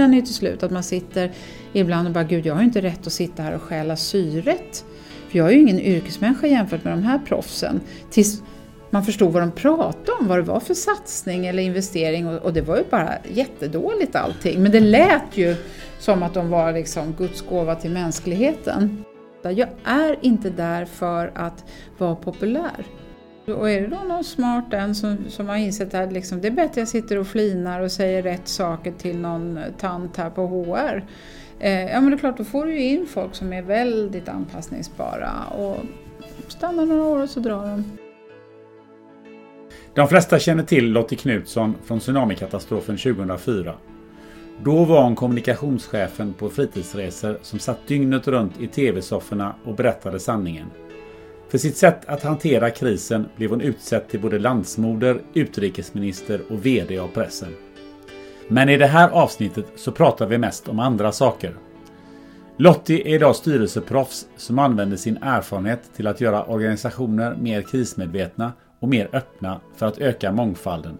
Jag känner ju till slut att man sitter ibland och bara, gud jag har ju inte rätt att sitta här och stjäla syret. För jag är ju ingen yrkesmänniska jämfört med de här proffsen. Tills man förstod vad de pratade om, vad det var för satsning eller investering och, och det var ju bara jättedåligt allting. Men det lät ju som att de var liksom Guds gåva till mänskligheten. Jag är inte där för att vara populär. Och är det då någon smart en som, som har insett att liksom, det är bättre att jag sitter och flinar och säger rätt saker till någon tant här på HR. Eh, ja men det är klart, då får du ju in folk som är väldigt anpassningsbara och stannar några år och så drar de. De flesta känner till Lottie Knutsson från tsunamikatastrofen 2004. Då var hon kommunikationschefen på fritidsresor som satt dygnet runt i tv-sofforna och berättade sanningen. För sitt sätt att hantera krisen blev hon utsedd till både landsmoder, utrikesminister och VD av pressen. Men i det här avsnittet så pratar vi mest om andra saker. Lottie är idag styrelseproffs som använder sin erfarenhet till att göra organisationer mer krismedvetna och mer öppna för att öka mångfalden.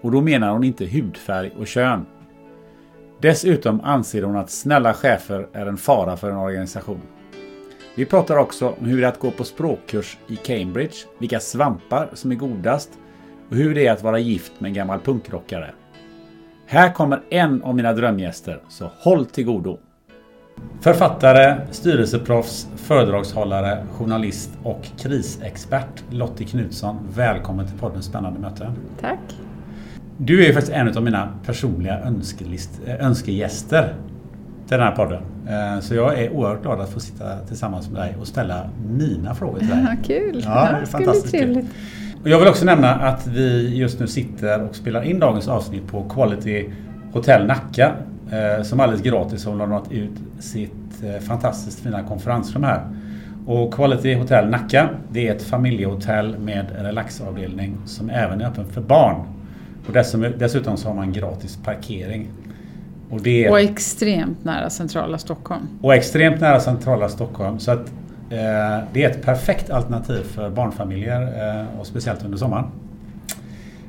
Och då menar hon inte hudfärg och kön. Dessutom anser hon att snälla chefer är en fara för en organisation. Vi pratar också om hur det är att gå på språkkurs i Cambridge, vilka svampar som är godast och hur det är att vara gift med en gammal punkrockare. Här kommer en av mina drömgäster, så håll till godo! Författare, styrelseproffs, föredragshållare, journalist och krisexpert Lottie Knutsson. Välkommen till podden Spännande möten. Tack! Du är ju faktiskt en av mina personliga önskelist, önskegäster till den här podden. Eh, Så jag är oerhört glad att få sitta tillsammans med dig och ställa mina frågor till dig. Ja, kul! Ja, det är fantastiskt kul. Och jag vill också nämna att vi just nu sitter och spelar in dagens avsnitt på Quality Hotel Nacka. eh, Som alldeles gratis har lånat ut sitt eh, fantastiskt fina konferensrum här. Och Quality Hotel Nacka, det är ett familjehotell med relaxavdelning som även är öppen för barn. Och dessutom, dessutom så har man gratis parkering. Och det Och extremt nära centrala Stockholm. och extremt nära centrala Stockholm. Så att eh, det är ett perfekt alternativ för barnfamiljer eh, och speciellt under sommaren.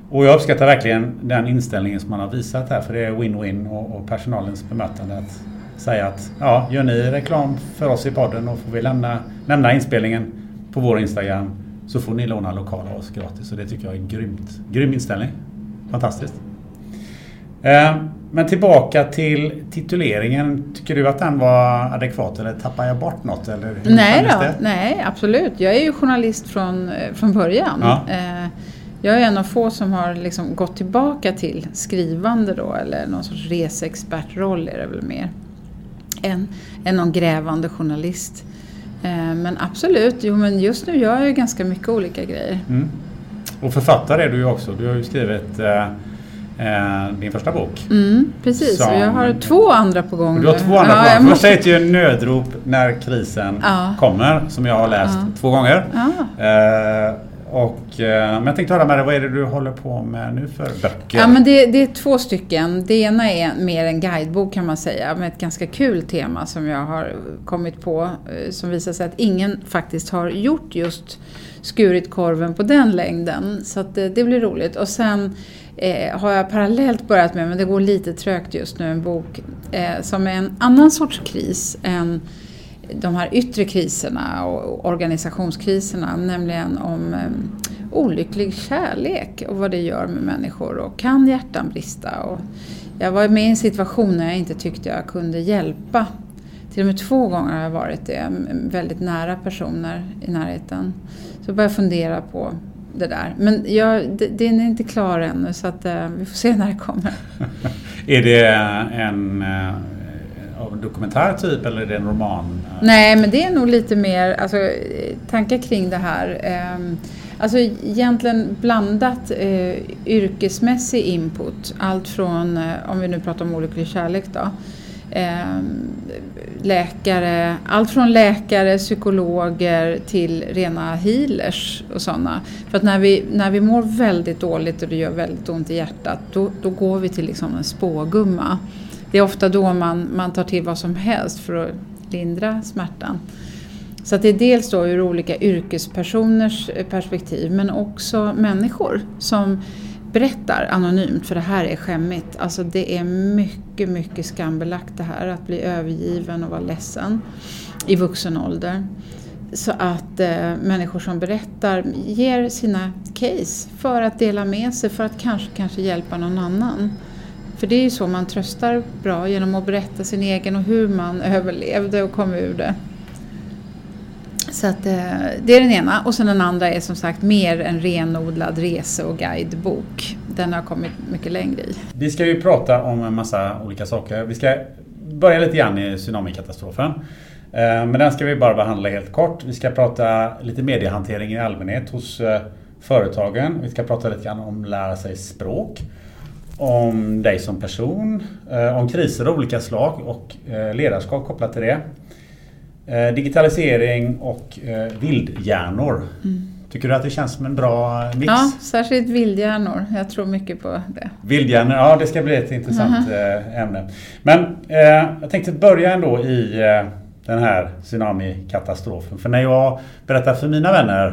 Och jag uppskattar verkligen den inställningen som man har visat här för det är win-win och, och personalens bemötande att säga att ja, gör ni reklam för oss i podden och får vi lämna, lämna inspelningen på vår Instagram så får ni låna lokal av oss gratis. Och det tycker jag är grymt. Grym inställning. Fantastiskt. Eh, Men tillbaka till tituleringen. Tycker du att den var adekvat eller tappar jag bort något? Eller Nej då, nej absolut. Jag är ju journalist från, eh, från början. Ja. Eh, Jag är en av få som har liksom gått tillbaka till skrivande då, eller någon sorts reseexpertroll är det väl mer. Än, än någon grävande journalist. Eh, Men absolut, jo men just nu gör jag ju ganska mycket olika grejer. Mm. Och författare är du ju också. Du har ju skrivit eh, din första bok. Mm, precis, och jag har Som- två andra på gång du har två andra Ja, ja, jag Första måste- heter ju Nödrop när krisen Ja. kommer. Som jag har läst Ja. två gånger. Eh, och, eh, men jag tänkte höra med dig, vad är det du håller på med nu för böcker? Ja, men det, det är två stycken. Det ena är mer en guidebok kan man säga, med ett ganska kul tema som jag har kommit på. Eh, som visar sig att ingen faktiskt har gjort just skurit korven på den längden. Så att det, det blir roligt. Och sen eh, har jag parallellt börjat med, men det går lite trögt just nu, en bok eh, som är en annan sorts kris än de här yttre kriserna och organisationskriserna, nämligen om ehm, olycklig kärlek och vad det gör med människor och kan hjärtan brista? Och jag var med i en situation när jag inte tyckte jag kunde hjälpa. Till och med två gånger har jag varit det, ehm, ehm, väldigt nära personer i närheten. Så jag började fundera på det där. Men jag, den är inte klar ännu så att, eh, vi får se när det kommer. är det en eh, av en dokumentär typ eller är det en roman? Nej men det är nog lite mer alltså, eh, tankar kring det här. Ehm, alltså egentligen blandat eh, yrkesmässig input. Allt från, eh, om vi nu pratar om olycklig kärlek då, eh, läkare, allt från läkare, psykologer till rena healers och sådana. För att när vi, när vi mår väldigt dåligt och det gör väldigt ont i hjärtat, då, då går vi till liksom en spågumma. Det är ofta då man, man tar till vad som helst för att lindra smärtan. Så att det är dels då ur olika yrkespersoners eh, perspektiv men också människor som berättar anonymt för det här är skämmigt. Alltså det är mycket, mycket skambelagt det här att bli övergiven och vara ledsen i vuxen ålder. Så att eh, människor som berättar ger sina case för att dela med sig, för att kanske, kanske hjälpa någon annan. För det är ju så man tröstar bra, genom att berätta sin egen och hur man överlevde och kom ur det. Så att, eh, det är den ena. Och sen den andra är som sagt mer en renodlad rese och guidebok. Den har jag kommit mycket längre i. Vi ska ju prata om en massa olika saker. Vi ska börja lite grann i tsunamikatastrofen. Eh, men den ska vi bara behandla helt kort. Vi ska prata lite mediehantering i allmänhet hos eh, företagen. Vi ska prata lite grann om lära sig språk. Om dig som person. Om kriser av olika slag och ledarskap kopplat till det. Eh, digitalisering och eh, vildhjärnor. Mm. Tycker du att det känns som en bra mix? Ja, särskilt vildhjärnor. Jag tror mycket på det. Vildhjärnor, ja det ska bli ett intressant. Eh, ämne. Men eh, jag tänkte börja ändå i eh, den här tsunamikatastrofen. För när jag berättar för mina vänner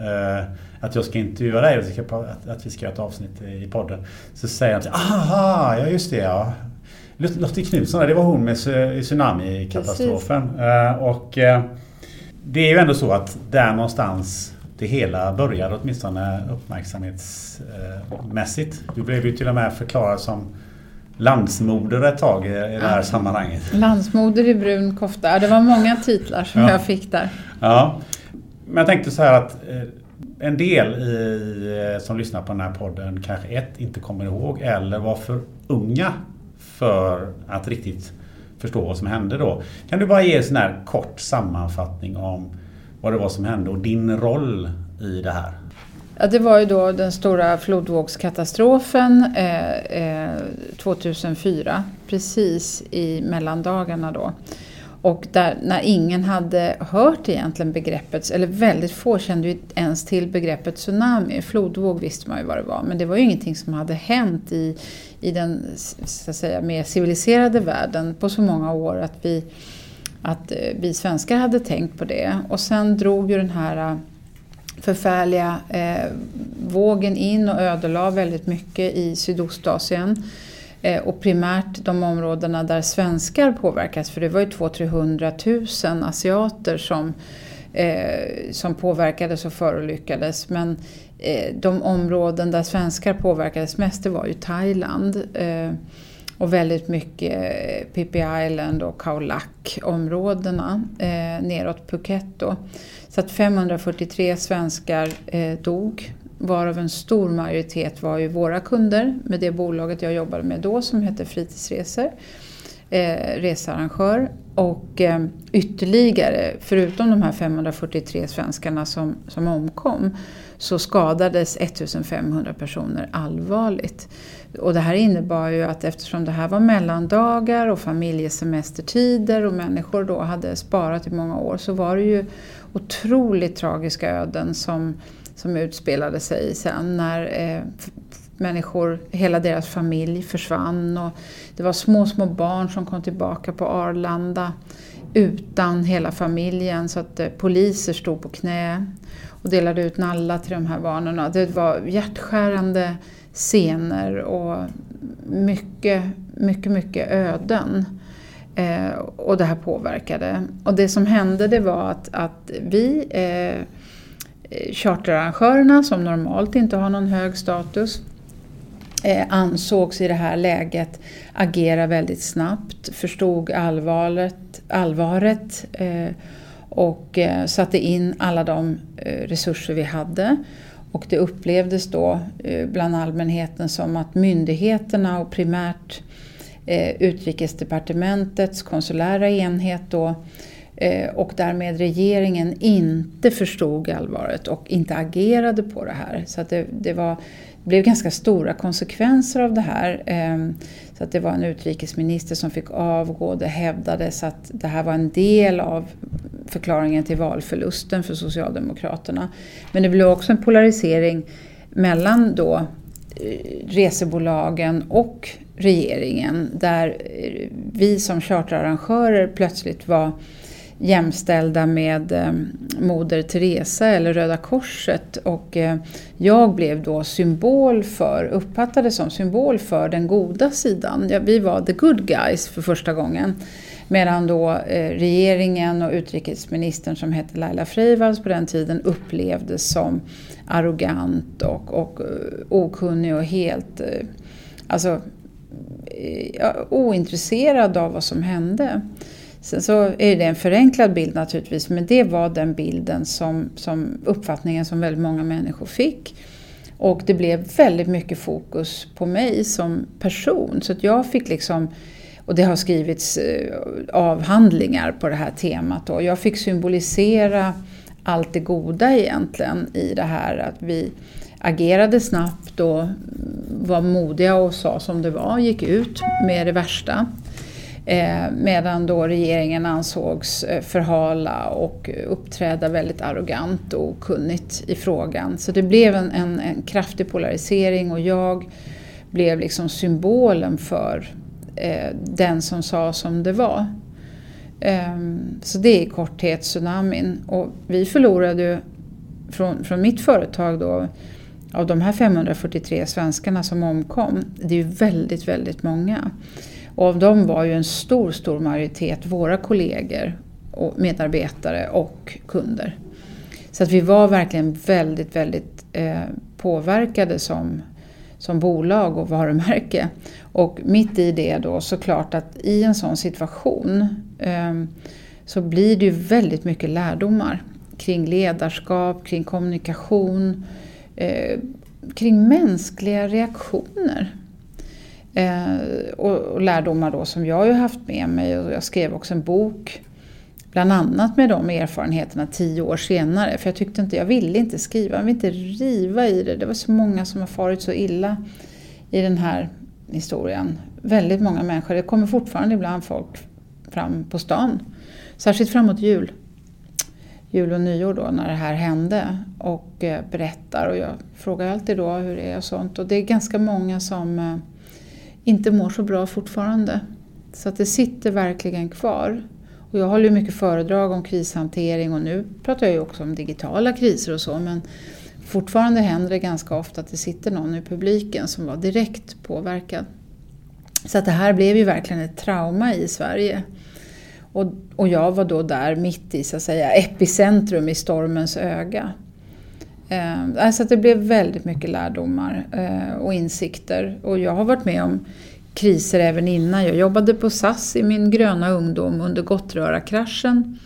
eh, att jag ska intervjua dig och att, att vi ska göra ett avsnitt i podden. Så säger de aha, ja just det ja. Lottie Knutsson, det var hon med tsunamikatastrofen. Eh, och eh, det är ju ändå så att där någonstans det hela började åtminstone uppmärksamhetsmässigt. Du blev ju till och med förklarad som landsmoder ett tag i det här sammanhanget. Landsmoder i brun kofta. Det var många titlar som ja. jag fick där. Ja. Men jag tänkte så här att eh, en del i, som lyssnar på den här podden kanske ett, inte kommer ihåg eller var för unga för att riktigt förstå vad som hände då. Kan du bara ge en sån här kort sammanfattning om vad det var som hände och din roll i det här? Ja, det var ju då den stora flodvågskatastrofen eh, eh, 2004, precis i mellandagarna då. Och där, när ingen hade hört egentligen begreppet, eller väldigt få kände ju ens till begreppet tsunami. Flodvåg visste man ju vad det var, men det var ju ingenting som hade hänt i, i den så att säga, mer civiliserade världen på så många år att vi, att eh, vi svenskar hade tänkt på det. Och sen drog ju den här eh, förfärliga eh, vågen in och ödelade väldigt mycket i Sydostasien. Eh, och primärt de områdena där svenskar påverkas, för det var ju 200-300 000 asiater som, eh, som påverkades och förolyckades. Men eh, de områden där svenskar påverkades mest det var ju Thailand. Eh, och väldigt mycket eh, Phi Island och Khao Lak-områdena eh, neråt Phuket. Då. Så att 543 svenskar eh, dog varav en stor majoritet var ju våra kunder med det bolaget jag jobbade med då som hette Fritidsresor, eh, researrangör. Och eh, ytterligare, förutom de här 543 svenskarna som, som omkom, så skadades 1500 personer allvarligt. Och det här innebar ju att eftersom det här var mellandagar och familjesemestertider och människor då hade sparat i många år så var det ju otroligt tragiska öden som som utspelade sig sen när eh, människor, hela deras familj försvann och det var små, små barn som kom tillbaka på Arlanda utan hela familjen så att eh, poliser stod på knä. Och delade ut nalla till de här barnen. Det var hjärtskärande scener och mycket, mycket, mycket öden. Eh, och det här påverkade. Och det som hände det var att, att vi, eh, Eh, charterarrangörerna som normalt inte har någon hög status, eh, ansågs i det här läget agera väldigt snabbt, förstod allvaret, allvaret eh, och satte in alla de resurser vi hade. Och det upplevdes då bland allmänheten som att myndigheterna och primärt Utrikesdepartementets konsulära enhet då, Eh, och därmed regeringen inte förstod allvaret och inte agerade på det här. Så att det, det var det blev ganska stora konsekvenser av det här. Ehm, så att det var en utrikesminister som fick avgå. Det hävdades att det här var en del av förklaringen till valförlusten för Socialdemokraterna. Men det blev också en polarisering mellan då eh, resebolagen och regeringen där eh, vi som charterarrangörer plötsligt var jämställda med eh, Moder Teresa eller Röda Korset och eh, jag blev då symbol för, uppfattades som symbol för den goda sidan. Ja, vi var the good guys för första gången. Medan då eh, regeringen och utrikesministern som hette Laila Freivalds på den tiden upplevdes som arrogant och, och eh, okunnig och helt eh, alltså, eh, ointresserad av vad som hände. Sen så är det en förenklad bild naturligtvis, men det var den bilden som, som uppfattningen som väldigt många människor fick. Och det blev väldigt mycket fokus på mig som person. Så att jag fick liksom, och det har skrivits eh, avhandlingar på det här temat. Och jag fick symbolisera allt det goda egentligen i det här att vi agerade snabbt och var modiga och sa som det var, gick ut med det värsta. Eh, medan då regeringen ansågs eh, förhala och uppträda väldigt arrogant och okunnigt i frågan. Så det blev en, en, en kraftig polarisering och jag blev liksom symbolen för eh, den som sa som det var. Eh, så det är i korthet tsunamin. Och vi förlorade ju från, från mitt företag då av de här 543 svenskarna som omkom, det är ju väldigt, väldigt många. Och av dem var ju en stor, stor majoritet våra kollegor och medarbetare och kunder. Så att vi var verkligen väldigt, väldigt eh, påverkade som, som bolag och varumärke. Och mitt i det då såklart att i en sån situation eh, så blir det ju väldigt mycket lärdomar kring ledarskap, kring kommunikation, eh, kring mänskliga reaktioner. Eh, och, och, lärdomar då som jag har haft med mig och jag skrev också en bok bland annat med de erfarenheterna tio år senare. För jag tyckte inte, jag ville inte skriva, jag ville inte riva i det. Det var så många som har farit så illa i den här historien. Väldigt många människor. Det kommer fortfarande ibland folk fram på stan. Särskilt framåt jul. Jul och nyår då när det här hände. Och eh, berättar och jag frågar alltid då hur det är och sånt. Och det är ganska många som eh, inte mår så bra fortfarande. Så att det sitter verkligen kvar. Och jag håller ju mycket föredrag om krishantering och nu pratar jag ju också om digitala kriser och så men fortfarande händer det ganska ofta att det sitter någon i publiken som var direkt påverkad. Så att det här blev ju verkligen ett trauma i Sverige. Och, och jag var då där mitt i så att säga, epicentrum i stormens öga. Eh, alltså det blev väldigt mycket lärdomar eh, och insikter. Och jag har varit med om kriser även innan. Jag jobbade på SAS i min gröna ungdom under Gottröra-kraschen.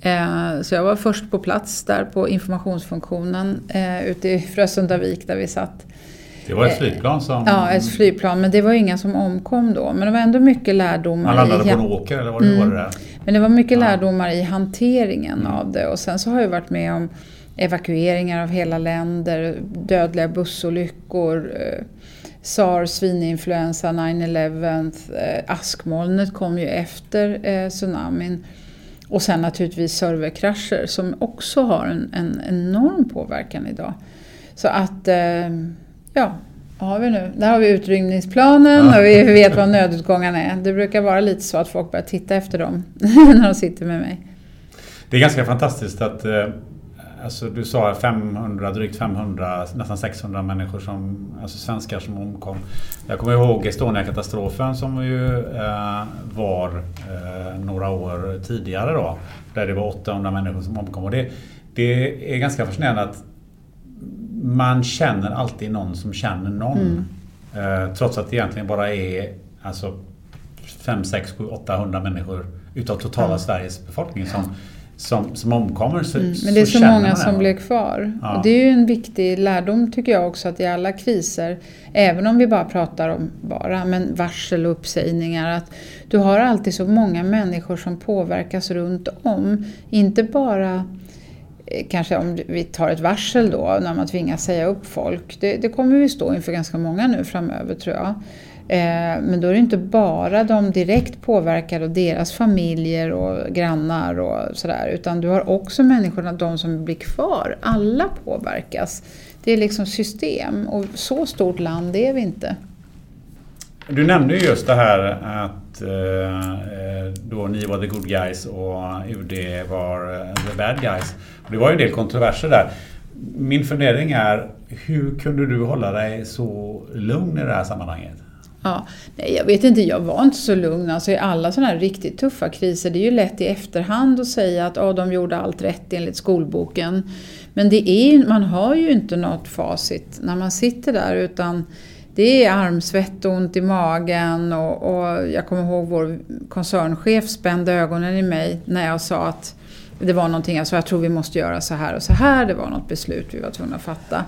Eh, så jag var först på plats där på informationsfunktionen ute i Frösundavik där vi satt. Det var ett flygplan som... Ja, ett flygplan. Men det var inga som omkom då. Men det var ändå mycket lärdomar. Man landade i... på en åker eller vad det mm. var det där? Men det var mycket ja. lärdomar i hanteringen mm. av det. Och sen så har jag varit med om evakueringar av hela länder, dödliga bussolyckor, eh, sars, svininfluensa, 9-11, eh, askmolnet kom ju efter eh, tsunamin. Och sen naturligtvis serverkrascher som också har en, en enorm påverkan idag. Så att, ja, vad har vi nu? Där har vi utrymningsplanen och vi vet vad nödutgångarna är. Det brukar vara lite så att folk börjar titta efter dem när de sitter med mig. Det är ganska fantastiskt att alltså du sa 500, drygt 500, nästan 600 människor som, alltså svenskar som omkom. Jag kommer ihåg Estonia-katastrofen som ju eh, var eh, några år tidigare då. Där det var 800 människor som omkom. Och det, det är ganska fascinerande att man känner alltid någon som känner någon. Mm. Eh, trots att det egentligen bara är alltså 5, 6, 7, 800 människor utav totala ja. Sveriges befolkning som, som, som omkommer. Så, mm, men det är så, så många som blir kvar. Ja. Och det är ju en viktig lärdom tycker jag också att i alla kriser, även om vi bara pratar om bara, men varsel och uppsägningar, att du har alltid så många människor som påverkas runt om. Inte bara eh, kanske om vi tar ett varsel då, när man tvingas säga upp folk. Det, det kommer vi stå inför ganska många nu framöver tror jag. Eh, men då är det inte bara de direkt påverkade och deras familjer och grannar och sådär. Utan du har också människorna, de som blir kvar. Alla påverkas. Det är liksom system och så stort land är vi inte. Du nämnde ju just det här att eh, eh, då ni var the good guys och UD var the bad guys. det var ju en del kontroverser där. Min fundering är, hur kunde du hålla dig så lugn i det här sammanhanget? Ja, nej, jag vet inte, jag var inte så lugn. Alltså, I alla sådana här riktigt tuffa kriser, det är ju lätt i efterhand att säga att oh, de gjorde allt rätt enligt skolboken. Men det är, man har ju inte något facit när man sitter där utan det är armsvett och ont i magen och, och jag kommer ihåg vår koncernchef spände ögonen i mig när jag sa att det var någonting, jag sa jag tror vi måste göra så här och så här, det var något beslut vi var tvungna att fatta.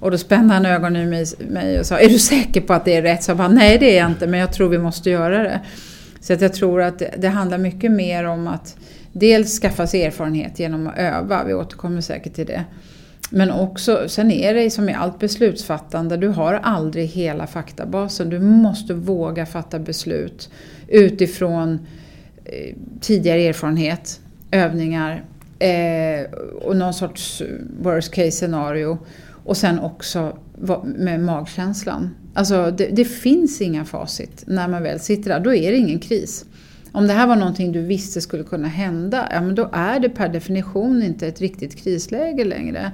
Och då spände han ögonen i mig och sa, är du säker på att det är rätt? Så jag bara, nej det är jag inte, men jag tror vi måste göra det. Så att jag tror att det, det handlar mycket mer om att dels skaffa sig erfarenhet genom att öva, vi återkommer säkert till det. Men också, sen är det som i allt beslutsfattande, du har aldrig hela faktabasen. Du måste våga fatta beslut utifrån eh, tidigare erfarenhet, övningar eh, och någon sorts worst case scenario. Och sen också med magkänslan. Alltså det, det, finns inga facit när man väl sitter där. Då är det ingen kris. Om det här var någonting du visste skulle kunna hända, ja men då är det per definition inte ett riktigt krisläge längre.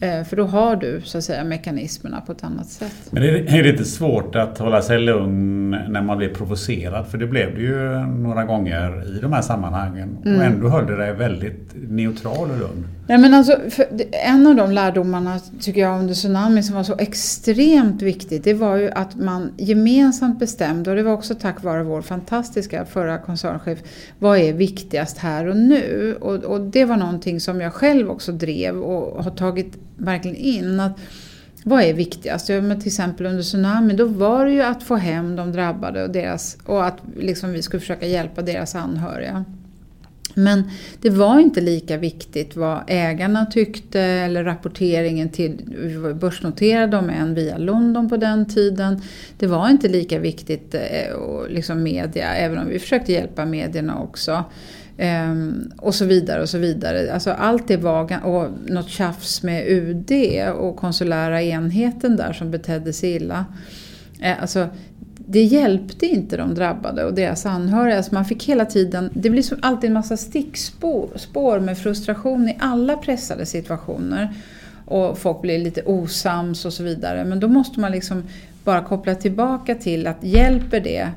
Eh, för då har du så att säga mekanismerna på ett annat sätt. Men är det inte svårt att hålla sig lugn när man blir provocerad? För det blev det ju några gånger i de här sammanhangen. Mm. Och ändå höll du dig väldigt neutral och lugn. Nej, men alltså, en av de lärdomarna tycker jag under tsunamin som var så extremt viktigt. Det var ju att man gemensamt bestämde, och det var också tack vare vår fantastiska förra koncernchef, vad är viktigast här och nu? Och, och det var någonting som jag själv också drev och har tagit verkligen in. Att, vad är viktigast? Ja, men till exempel under tsunamin, då var det ju att få hem de drabbade och, deras, och att liksom vi skulle försöka hjälpa deras anhöriga. Men det var inte lika viktigt vad ägarna tyckte eller rapporteringen till, vi var börsnoterade om än via London på den tiden. Det var inte lika viktigt, eh, och liksom media, även om vi försökte hjälpa medierna också. Um, och så vidare och så vidare. Alltså allt det var, och något tjafs med UD och konsulära enheten där som betedde sig illa. Eh, alltså, det hjälpte inte de drabbade och deras anhöriga. Alltså man fick hela tiden, det blir som alltid en massa stickspår med frustration i alla pressade situationer. Och folk blir lite osams och så vidare. Men då måste man liksom bara koppla tillbaka till att hjälper det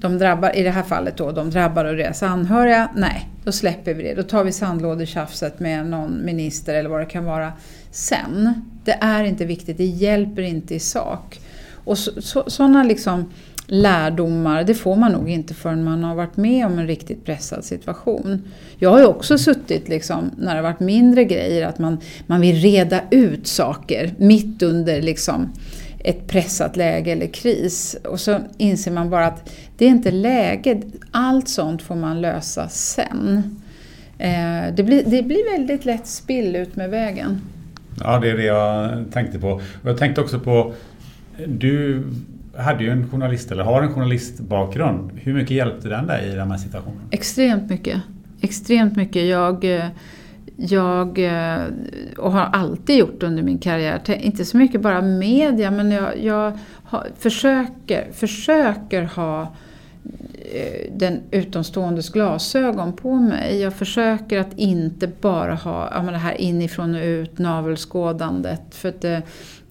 de drabbar, i det här fallet då, de drabbade och deras anhöriga, nej, då släpper vi det. Då tar vi sandlådetjafset med någon minister eller vad det kan vara sen. Det är inte viktigt, det hjälper inte i sak. Och så, sådana liksom lärdomar, det får man nog inte förrän man har varit med om en riktigt pressad situation. Jag har ju också suttit liksom, när det har varit mindre grejer, att man, man vill reda ut saker mitt under liksom, ett pressat läge eller kris. Och så inser man bara att det är inte läge, allt sånt får man lösa sen. Eh, det blir, det blir väldigt lätt spill ut med vägen. Ja, det är det jag tänkte på. Och jag tänkte också på, du hade ju en journalist, eller har en journalistbakgrund. Hur mycket hjälpte den dig i den här situationen? Extremt mycket. Extremt mycket. Jag eh, jag, eh, och har alltid gjort under min karriär, inte så mycket bara media, men jag, jag har, försöker, försöker ha eh, den utomståendes glasögon på mig. Jag försöker att inte bara ha ja, det här inifrån och ut navelskådandet. För att det,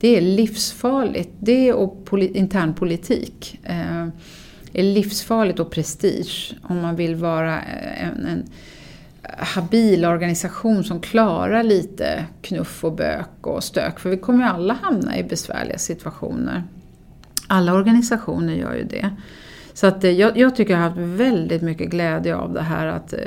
det är livsfarligt. Det och poli, internpolitik eh, är livsfarligt och prestige om man vill vara eh, en, en habil organisation som klarar lite knuff och bök och stök. För vi kommer ju alla hamna i besvärliga situationer. Alla organisationer gör ju det. Så att eh, jag, jag, tycker jag har haft väldigt mycket glädje av det här att eh,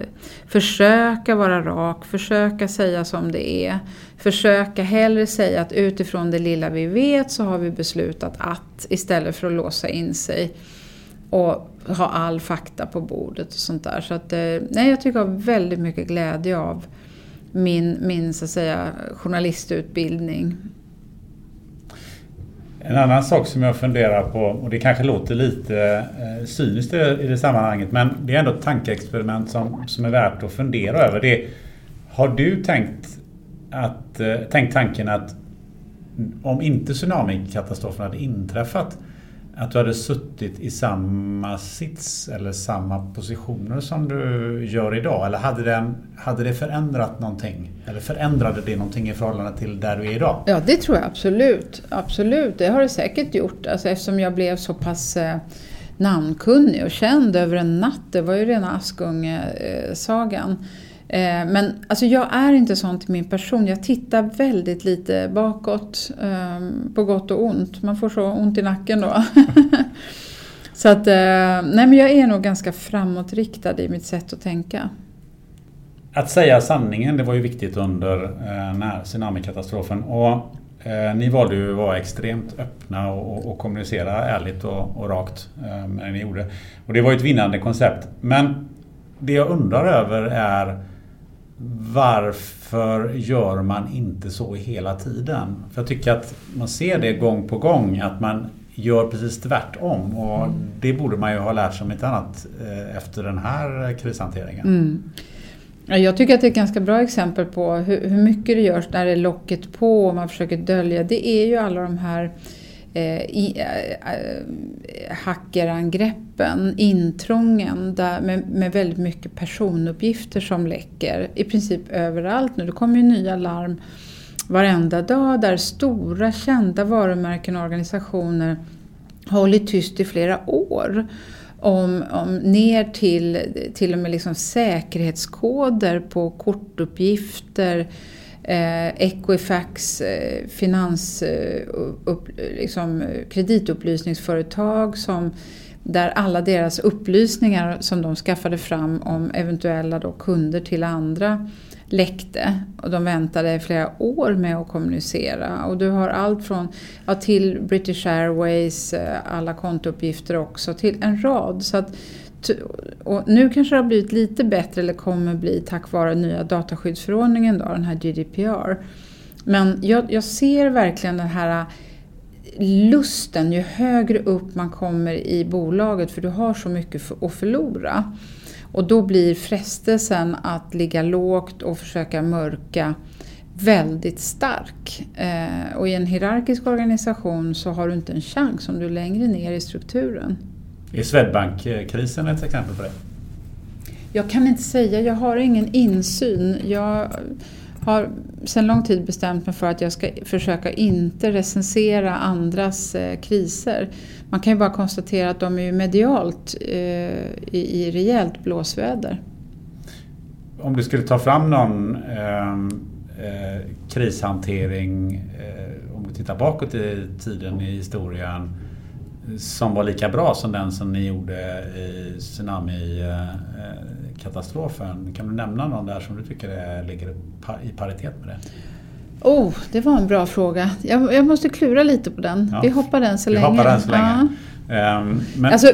försöka vara rak, försöka säga som det är. Försöka hellre säga att utifrån det lilla vi vet så har vi beslutat att istället för att låsa in sig och ha all fakta på bordet och sånt där. Så att, eh, nej, jag tycker jag har väldigt mycket glädje av min, min så att säga, journalistutbildning. En annan sak som jag funderar på, och det kanske låter lite eh, cyniskt i det sammanhanget, men det är ändå ett tankeexperiment som, som är värt att fundera över. Det, har du tänkt, att, eh, tänk tanken att om inte tsunamikatastrofen hade inträffat att du hade suttit i samma sits eller samma positioner som du gör idag? Eller hade, det, hade det förändrat någonting? Eller förändrade det någonting i förhållande till där du är idag? Ja, det tror jag absolut. Absolut, det har det säkert gjort. Alltså, eftersom jag blev så pass eh, namnkunnig och känd över en natt. Det var ju rena Askungesagan. Eh, Eh, men alltså jag är inte sån till min person. Jag tittar väldigt lite bakåt. Ehm, på gott och ont. Man får så ont i nacken då. så att, eh, nej men jag är nog ganska framåtriktad i mitt sätt att tänka. Att säga sanningen, det var ju viktigt under eh, tsunamikatastrofen. Och eh, ni valde ju att vara extremt öppna och, och kommunicera ärligt och, och rakt eh, när ni gjorde. Och det var ju ett vinnande koncept. Men det jag undrar över är varför gör man inte så hela tiden? För jag tycker att man ser det gång på gång att man gör precis tvärtom och det borde man ju ha lärt sig om inte annat eh, efter den här krishanteringen. Mm. Jag tycker att det är ett ganska bra exempel på hur, hur mycket det görs när det är locket på och man försöker dölja. Det är ju alla de här Eh, i, eh, eh, hackerangreppen, intrången där, med, med väldigt mycket personuppgifter som läcker i princip överallt nu. Det kommer ju nya larm varenda dag där stora kända varumärken och organisationer har hållit tyst i flera år. Om, om, ner till till och med liksom säkerhetskoder på kortuppgifter, eh, Equifax, eh, finans, eh, upp, liksom, eh, kreditupplysningsföretag som, där alla deras upplysningar som de skaffade fram om eventuella då kunder till andra läckte och de väntade flera år med att kommunicera. Och du har allt från ja, till British Airways, eh, alla kontouppgifter också, till en rad. Så att och nu kanske det har blivit lite bättre eller kommer bli tack vare nya dataskyddsförordningen, då, den här GDPR. Men jag, jag ser verkligen den här lusten ju högre upp man kommer i bolaget för du har så mycket att förlora. Och då blir frestelsen att ligga lågt och försöka mörka väldigt stark. Eh, och i en hierarkisk organisation så har du inte en chans om du är längre ner i strukturen. Är Swedbank-krisen ett exempel på det? Jag kan inte säga, jag har ingen insyn. Jag har sedan lång tid bestämt mig för att jag ska försöka inte recensera andras eh, kriser. Man kan ju bara konstatera att de är medialt eh, i, i rejält blåsväder. Om du skulle ta fram någon ehm, eh, krishantering, eh, om du tittar bakåt i tiden i historien, som var lika bra som den som ni gjorde i tsunamikatastrofen. Kan du nämna någon där som du tycker ligger i paritet med det? Oh, det var en bra fråga. Jag, jag måste klura lite på den. Ja. Vi hoppar den så Vi länge. Hoppar den så länge. Ja. Um, men... alltså,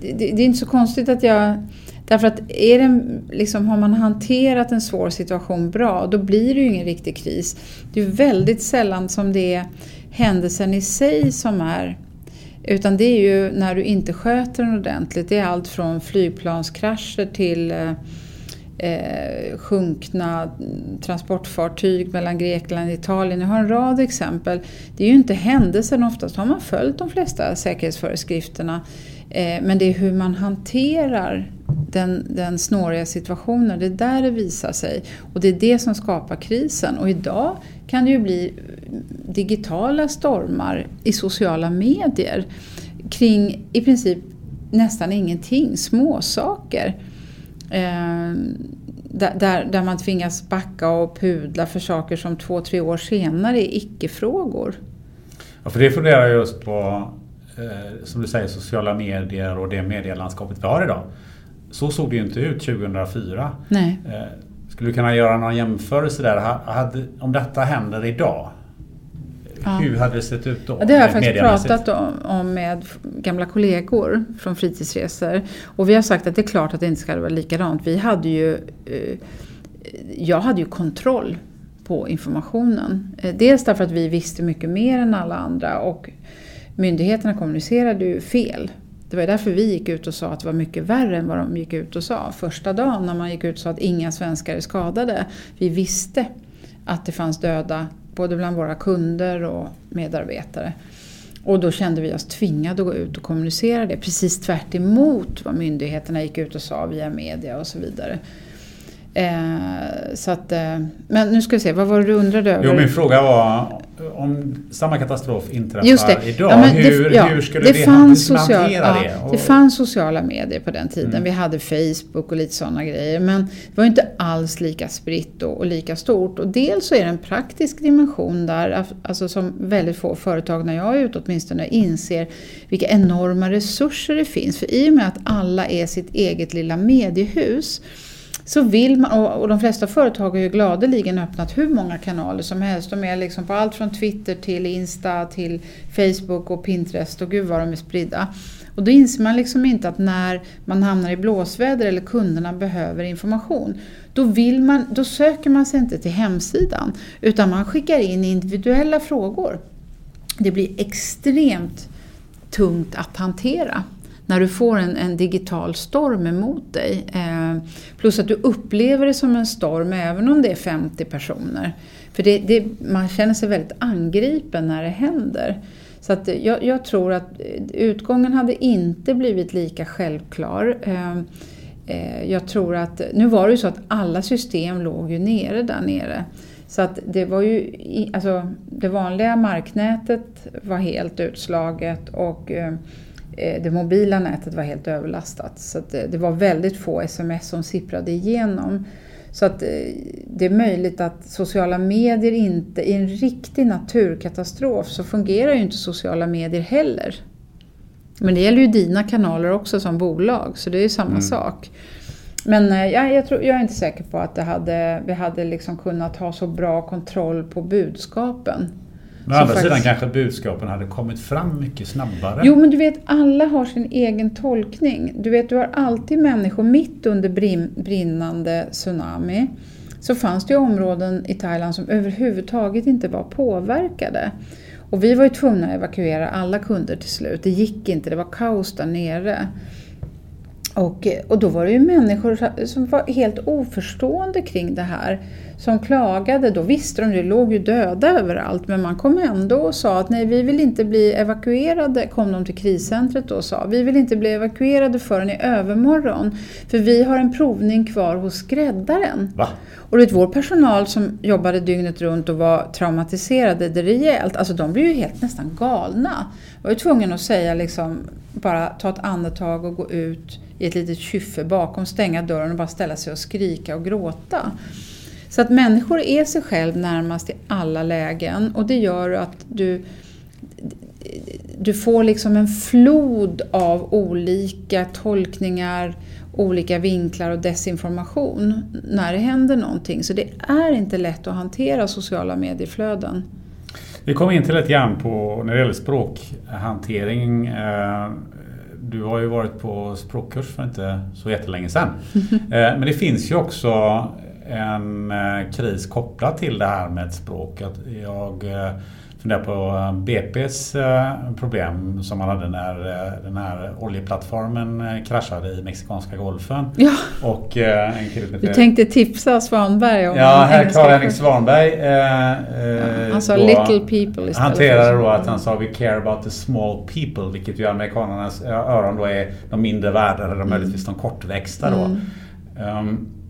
det, det, är inte så konstigt att jag... Därför att är det, liksom, har man hanterat en svår situation bra, då blir det ju ingen riktig kris. Det är väldigt sällan som det är händelsen i sig som är utan det är ju när du inte sköter den ordentligt. Det är allt från flygplanskrascher till eh, eh, sjunkna transportfartyg mellan Grekland och Italien. Jag har en rad exempel. Det är ju inte händelsen oftast. Har man följt de flesta säkerhetsföreskrifterna Eh, men det är hur man hanterar den, den snåriga situationen, det är där det visar sig. Och det är det som skapar krisen. Och idag kan det ju bli digitala stormar i sociala medier kring i princip nästan ingenting, småsaker. Eh, där, där man tvingas backa och pudla för saker som två, tre år senare är icke-frågor. Ja, för det funderar jag just på, eh, som du säger, sociala medier och det medielandskapet vi har idag. Så såg det ju inte ut 2004. Nej. Eh, skulle du kunna göra någon jämförelse där? Om detta händer idag, ja. hur hade det sett ut då? Ja, det har jag faktiskt pratat om med gamla kollegor från fritidsresor. Och vi har sagt att det är klart att det inte ska vara likadant. Vi hade ju, eh, jag hade ju kontroll på informationen. Eh, dels därför att vi visste mycket mer än alla andra och myndigheterna kommunicerade ju fel. Det var därför vi gick ut och sa att det var mycket värre än vad de gick ut och sa. Första dagen när man gick ut och sa att inga svenskar är skadade. Vi visste att det fanns döda både bland våra kunder och medarbetare. Och då kände vi oss tvingade att gå ut och kommunicera det. Precis tvärt vad myndigheterna gick ut och sa via media och så vidare. Eh, så att, eh, men nu ska vi se, vad var det du undrade över? Jo, min fråga var om samma katastrof inträffar idag, ja, hur, ja, hur skulle det, det fanns social, hantera ja, det? Och... Det fanns sociala medier på den tiden. Mm. Vi hade Facebook och lite sådana grejer. Men det var inte alls lika spritt och, och, lika stort. Och dels så är det en praktisk dimension där, alltså som väldigt få företag, när jag är ute åtminstone, inser vilka enorma resurser det finns. För i och med att alla är sitt eget lilla mediehus så vill man, och de flesta företag har ju gladeligen öppnat hur många kanaler som helst. De är liksom på allt från Twitter till Insta till Facebook och Pinterest och gud vad de är spridda. Och då inser man liksom inte att när man hamnar i blåsväder eller kunderna behöver information, då, vill man, då söker man sig inte till hemsidan utan man skickar in individuella frågor. Det blir extremt tungt att hantera när du får en, en digital storm emot dig. Eh, plus att du upplever det som en storm även om det är 50 personer. För det, det, man känner sig väldigt angripen när det händer. Så att jag, jag, tror att utgången hade inte blivit lika självklar. Eh, eh, jag tror att, nu var det ju så att alla system låg ju nere där nere. Så att det var ju, alltså det vanliga marknätet var helt utslaget och Eh, det mobila nätet var helt överlastat. Så det, det, var väldigt få sms som sipprade igenom. Så att eh, det är möjligt att sociala medier inte, i en riktig naturkatastrof så fungerar ju inte sociala medier heller. Men det gäller ju dina kanaler också som bolag, så det är ju samma mm. sak. Men eh, ja, jag, tror, jag är inte säker på att det hade, vi hade liksom kunnat ha så bra kontroll på budskapen men å andra faktiskt... sidan kanske budskapen hade kommit fram mycket snabbare. Jo, men du vet, alla har sin egen tolkning. Du vet, du har alltid människor mitt under brinnande tsunami. Så fanns det ju områden i Thailand som överhuvudtaget inte var påverkade. Och vi var ju tvungna att evakuera alla kunder till slut. Det gick inte, det var kaos där nere. Och, och då var det ju människor som var helt oförstående kring det här som klagade, då visste de, det låg ju döda överallt, men man kom ändå och sa att nej, vi vill inte bli evakuerade, kom de till kriscentret då och sa. Vi vill inte bli evakuerade förrän i övermorgon, för vi har en provning kvar hos skräddaren. Va? Och det vår personal som jobbade dygnet runt och var traumatiserade det rejält, alltså de blev ju helt nästan galna. Jag var ju tvungen att säga liksom, bara ta ett andetag och gå ut i ett litet kyffe bakom, stänga dörren och bara ställa sig och skrika och gråta. Så att människor är sig själv närmast i alla lägen och det gör att du, du får liksom en flod av olika tolkningar, olika vinklar och desinformation när det händer någonting. Så det är inte lätt att hantera sociala medieflöden. Vi kommer in till lite grann på när det gäller språkhantering. Eh, du har ju varit på språkkurs för inte så jättelänge sedan. Eh, men det finns ju också en eh, kris kopplat till det här med språk. jag, funderar på eh, BP's eh, problem som man hade när eh, den här oljeplattformen kraschade i Mexikanska golfen. Ja. Och en kille Du tänkte tipsa Svanberg om Ja, här Karl-Henrik Svanberg eh, ja, Han sa little people istället. Hanterade då att han sa we care about the small people. Vilket ju amerikanernas öron då är de mindre värda eller mm. möjligtvis de kortväxta då. Mm. Um,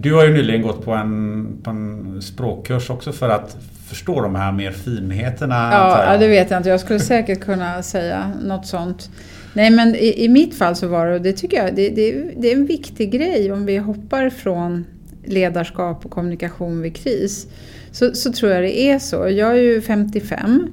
du har ju nyligen gått på en, på en språkkurs också för att förstå de här mer finheterna. Ja, ja, det vet jag inte. Jag skulle säkert kunna säga något sånt. Nej, men i, i mitt fall så var det, och det tycker jag, det, det, det är en viktig grej om vi hoppar från ledarskap och kommunikation vid kris. Så, så tror jag det är så. Jag är ju 55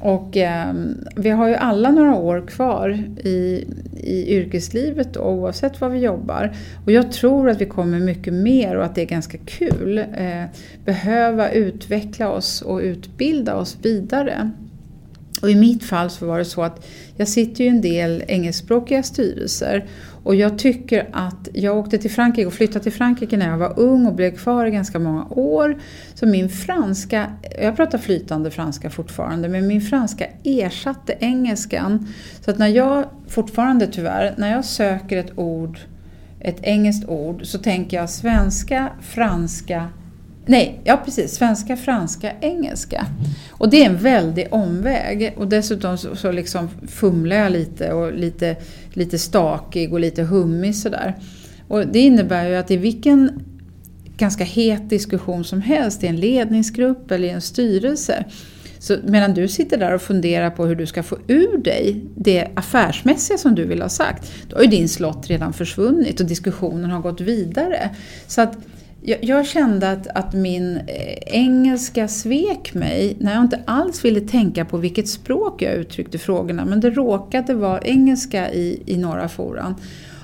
och eh, vi har ju alla några år kvar i, i yrkeslivet då, oavsett var vi jobbar. Och jag tror att vi kommer mycket mer och att det är ganska kul. Eh, behöva utveckla oss och utbilda oss vidare. Och i mitt fall så var det så att jag sitter ju i en del engelskspråkiga styrelser och jag tycker att jag åkte till Frankrike och flyttade till Frankrike när jag var ung och blev kvar i ganska många år. Så min franska, jag pratar flytande franska fortfarande, men min franska ersatte engelskan. Så att när jag, fortfarande tyvärr, när jag söker ett ord, ett engelskt ord, så tänker jag svenska, franska, Nej, ja precis. Svenska, franska, engelska. Och det är en väldig omväg. Och dessutom så, så liksom fumlar jag lite och lite, lite stakig och lite hummig sådär. Och det innebär ju att i vilken ganska het diskussion som helst i en ledningsgrupp eller i en styrelse så medan du sitter där och funderar på hur du ska få ur dig det affärsmässiga som du vill ha sagt, då har ju din slott redan försvunnit och diskussionen har gått vidare. Så att jag, jag, kände att, att min eh, engelska svek mig när jag inte alls ville tänka på vilket språk jag uttryckte frågorna. Men det råkade vara engelska i, i några foran.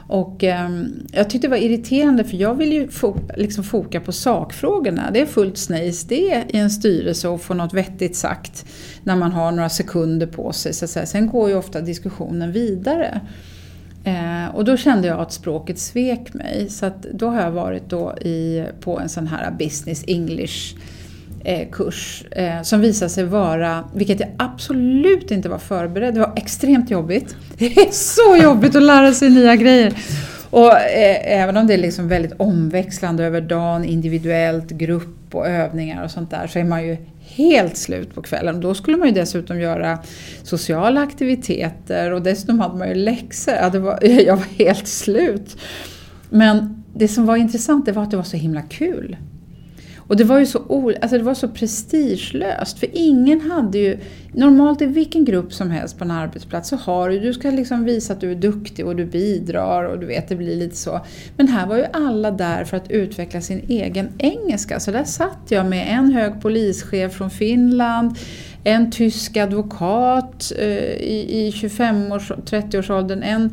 Och eh, jag tyckte det var irriterande för jag vill ju fo liksom foka på sakfrågorna. Det är fullt snejs det i en styrelse att få något vettigt sagt när man har några sekunder på sig. Så att säga. Sen går ju ofta diskussionen vidare. Eh, och då kände jag att språket svek mig. Så då har jag varit då i, på en sån här business English eh, kurs eh, som visade sig vara, vilket jag absolut inte var förberedd, det var extremt jobbigt. Det är så jobbigt att lära sig nya grejer. Och eh, även om det är liksom väldigt omväxlande över dagen, individuellt, grupp och övningar och sånt där, så är man ju helt slut på kvällen. Då skulle man ju dessutom göra sociala aktiviteter och dessutom hade man ju läxor. Ja, det var, jag var helt slut. Men det som var intressant det var att det var så himla kul. Och det var ju så, alltså det var så prestigelöst, för ingen hade ju... Normalt i vilken grupp som helst på en arbetsplats så har du, du ska liksom visa att du är duktig och du bidrar och du vet, det blir lite så. Men här var ju alla där för att utveckla sin egen engelska. Så där satt jag med en hög polischef från Finland, en tysk advokat eh, i, i 25-30-årsåldern, en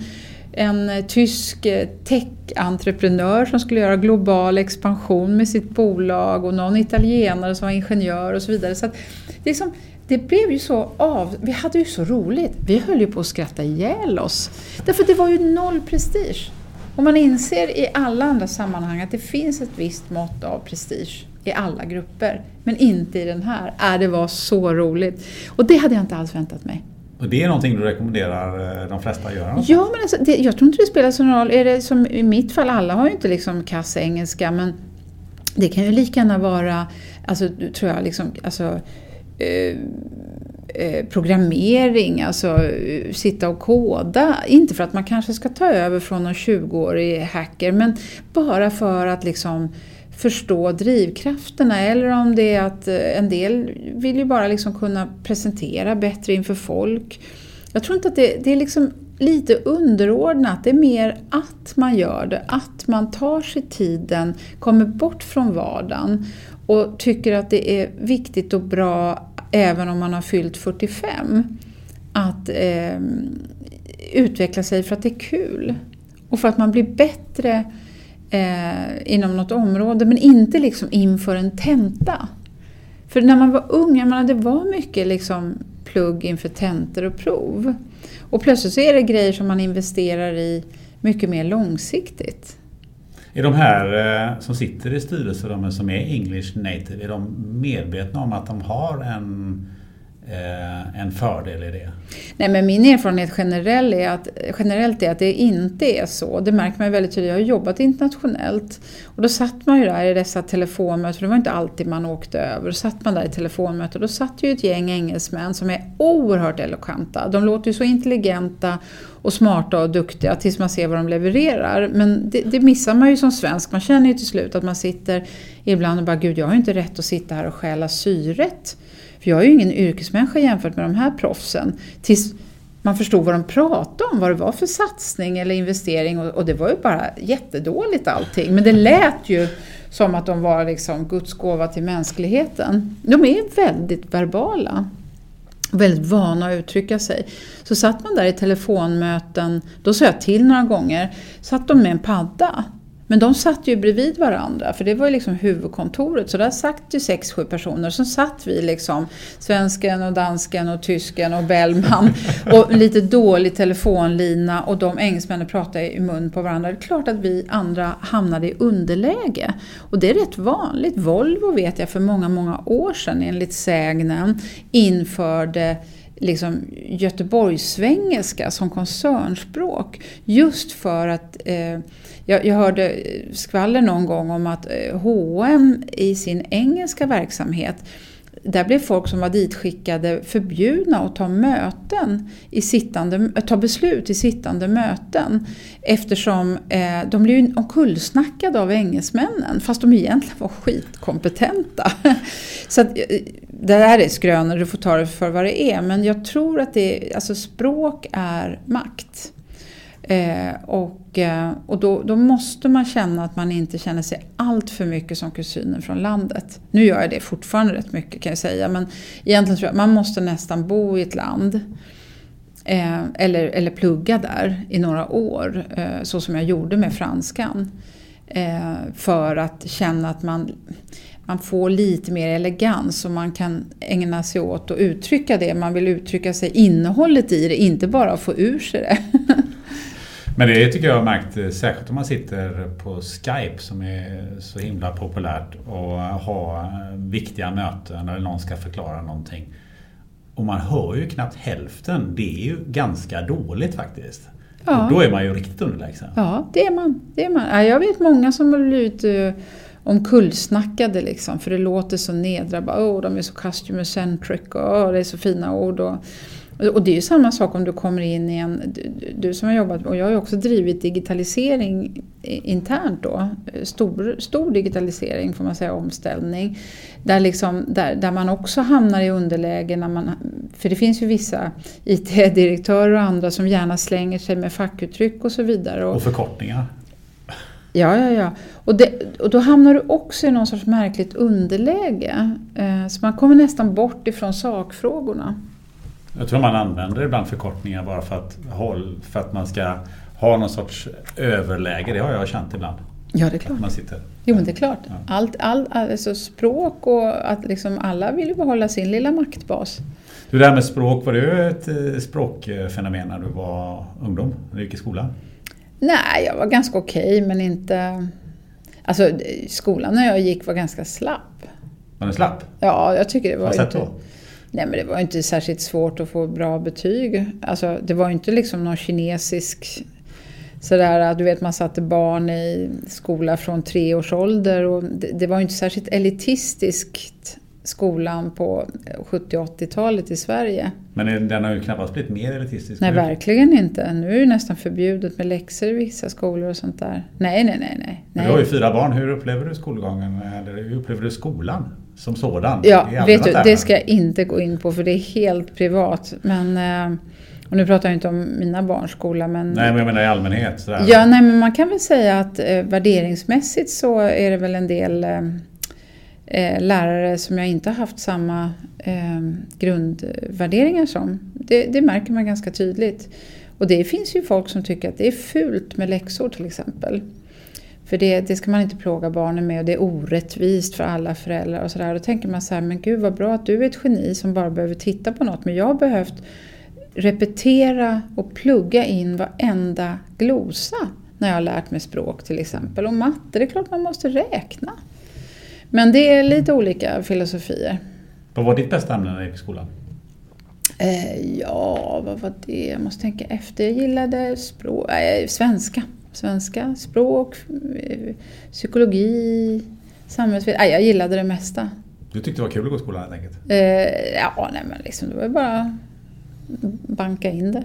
en eh, tysk eh, tech-entreprenör som skulle göra global expansion med sitt bolag och någon italienare som var ingenjör och så vidare. Så det, liksom, det blev ju så av... Vi hade ju så roligt. Vi höll ju på att skratta ihjäl oss. Därför det var ju noll prestige. Och man inser i alla andra sammanhang att det finns ett visst mått av prestige i alla grupper. Men inte i den här. Äh, det var så roligt. Och det hade jag inte alls väntat mig. Och det är någonting du rekommenderar eh, de flesta att göra? Ja, men alltså, det, jag tror inte det spelar så roll. Är det som i mitt fall, alla har ju inte liksom kass engelska, men det kan ju lika gärna vara, alltså, tror jag, liksom, alltså, eh, eh, programmering, alltså eh, sitta och koda. Inte för att man kanske ska ta över från någon 20-årig hacker, men bara för att liksom förstå drivkrafterna eller om det är att eh, en del vill ju bara liksom kunna presentera bättre inför folk. Jag tror inte att det, det är liksom lite underordnat. Det är mer att man gör det, att man tar sig tiden, kommer bort från vardagen och tycker att det är viktigt och bra även om man har fyllt 45 att eh, utveckla sig för att det är kul och för att man blir bättre eh, inom något område men inte liksom inför en tenta. För när man var ung, jag menar, det var mycket liksom plugg inför tentor och prov. Och plötsligt så är det grejer som man investerar i mycket mer långsiktigt. Är de här eh, som sitter i styrelserummen som är English native, är de medvetna om att de har en Eh, en fördel i det? Nej, men min erfarenhet generellt är att, generellt är att det inte är så. Det märker man ju väldigt tydligt. Jag har jobbat internationellt och då satt man ju där i dessa telefonmöten, för det var inte alltid man åkte över. Då satt man där i telefonmöten och då satt ju ett gäng engelsmän som är oerhört elokanta. De låter ju så intelligenta och smarta och duktiga tills man ser vad de levererar. Men det, det missar man ju som svensk. Man känner ju till slut att man sitter ibland och bara, gud jag har ju inte rätt att sitta här och stjäla syret. För jag är ju ingen yrkesmänniska jämfört med de här proffsen. Tills man förstod vad de pratade om, vad det var för satsning eller investering och, och det var ju bara jättedåligt allting. Men det lät ju som att de var liksom Guds gåva till mänskligheten. De är väldigt verbala väldigt vana att uttrycka sig. Så satt man där i telefonmöten, då sa jag till några gånger, satt de med en padda men de satt ju bredvid varandra, för det var ju liksom huvudkontoret. Så där satt ju sex, sju personer. Så satt vi liksom, svensken och dansken och tysken och Bellman och lite dålig telefonlina och de engelsmännen pratade i mun på varandra. Det är klart att vi andra hamnade i underläge. Och det är rätt vanligt. Volvo vet jag för många, många år sedan enligt sägnen införde liksom Göteborgssvengelska som koncernspråk. Just för att eh, jag, jag, hörde skvaller någon gång om att eh, H&M i sin engelska verksamhet där blev folk som var ditskickade förbjudna att ta möten i sittande, eh, ta beslut i sittande möten eftersom eh, de blev omkullsnackade av engelsmännen fast de egentligen var skitkompetenta. Så att, eh, det här är skrönor, du får ta det för vad det är men jag tror att det, alltså språk är makt. Eh, och eh, och då, då, måste man känna att man inte känner sig allt för mycket som kusinen från landet. Nu gör jag det fortfarande rätt mycket kan jag säga men egentligen tror jag att man måste nästan bo i ett land eh, eller, eller plugga där i några år eh, så som jag gjorde med franskan. Eh, för att känna att man man får lite mer elegans och man kan ägna sig åt att uttrycka det man vill uttrycka sig, innehållet i det, inte bara få ur sig det. Men det tycker jag har märkt, eh, särskilt om man sitter på Skype som är så himla populärt och har eh, viktiga möten eller någon ska förklara någonting. Och man hör ju knappt hälften. Det är ju ganska dåligt faktiskt. Ja. Och då är man ju riktigt underlägsen. Ja, det är man. Det är man. Jag vet många som har blivit eh, omkullsnackade liksom, för det låter så nedra. Åh, oh, de är så customer centric och oh, det är så fina ord. Och, och det är ju samma sak om du kommer in i en... Du, du som har jobbat, och jag har ju också drivit digitalisering internt då. Stor, stor digitalisering får man säga, omställning. Där, liksom, där, där man också hamnar i underläge när man... För det finns ju vissa IT-direktörer och andra som gärna slänger sig med fackuttryck och så vidare. Och, och förkortningar. Ja, ja, ja. Och, det, och då hamnar du också i någon sorts märkligt underläge. Eh, så man kommer nästan bort ifrån sakfrågorna. Jag tror man använder ibland förkortningar bara för att, för att man ska ha någon sorts överläge. Det har jag känt ibland. Ja, det är klart. Man sitter. Jo, men det är klart. Ja. Allt, all, alltså språk och att liksom alla vill ju behålla sin lilla maktbas. Du, det här med språk, var du ett eh, språkfenomen när du var ungdom? När du gick i skolan? Nej, jag var ganska okej, okay, men inte... Alltså, skolan när jag gick var ganska slapp. Var den slapp? Ja, jag tycker det var Vad sätt då? Nej men det var inte särskilt svårt att få bra betyg. Alltså det var inte liksom någon kinesisk sådär, du vet man satte barn i skola från tre års ålder och det, det var inte särskilt elitistiskt skolan på 70 80-talet i Sverige. Men den har ju knappast blivit mer elitistisk Nej, nu. verkligen inte. Nu är det nästan förbjudet med läxor i vissa skolor och sånt där. Nej, nej, nej. nej. Du har ju fyra barn. Hur upplever du skolgången? Eller hur upplever du skolan som sådan? Ja, vet du, det ska jag inte gå in på för det är helt privat. Men, eh, och nu pratar jag inte om mina barns skola. Men, nej, men jag menar i allmänhet. Sådär. Ja, nej, men man kan väl säga att eh, värderingsmässigt så är det väl en del eh, eh, lärare som jag inte har haft samma eh, grundvärderingar som. Det, det, märker man ganska tydligt. Och det finns ju folk som tycker att det är fult med läxor till exempel. För det, det ska man inte plåga barnen med och det är orättvist för alla föräldrar och sådär. Då tänker man så här, men gud vad bra att du är ett geni som bara behöver titta på något. Men jag har behövt repetera och plugga in varenda glosa när jag har lärt mig språk till exempel. Och matte, det är klart man måste räkna. Men det är lite olika filosofier. Vad var ditt bästa ämne när du gick i skolan? Eh, ja, vad var det? Jag måste tänka efter. Jag gillade språk, äh, svenska. Svenska, språk, eh, psykologi, samhällsvetenskap. Jag gillade det mesta. Du tyckte det var kul att gå i skolan helt enkelt? Eh, ja, nej men liksom, det var ju bara banka in det.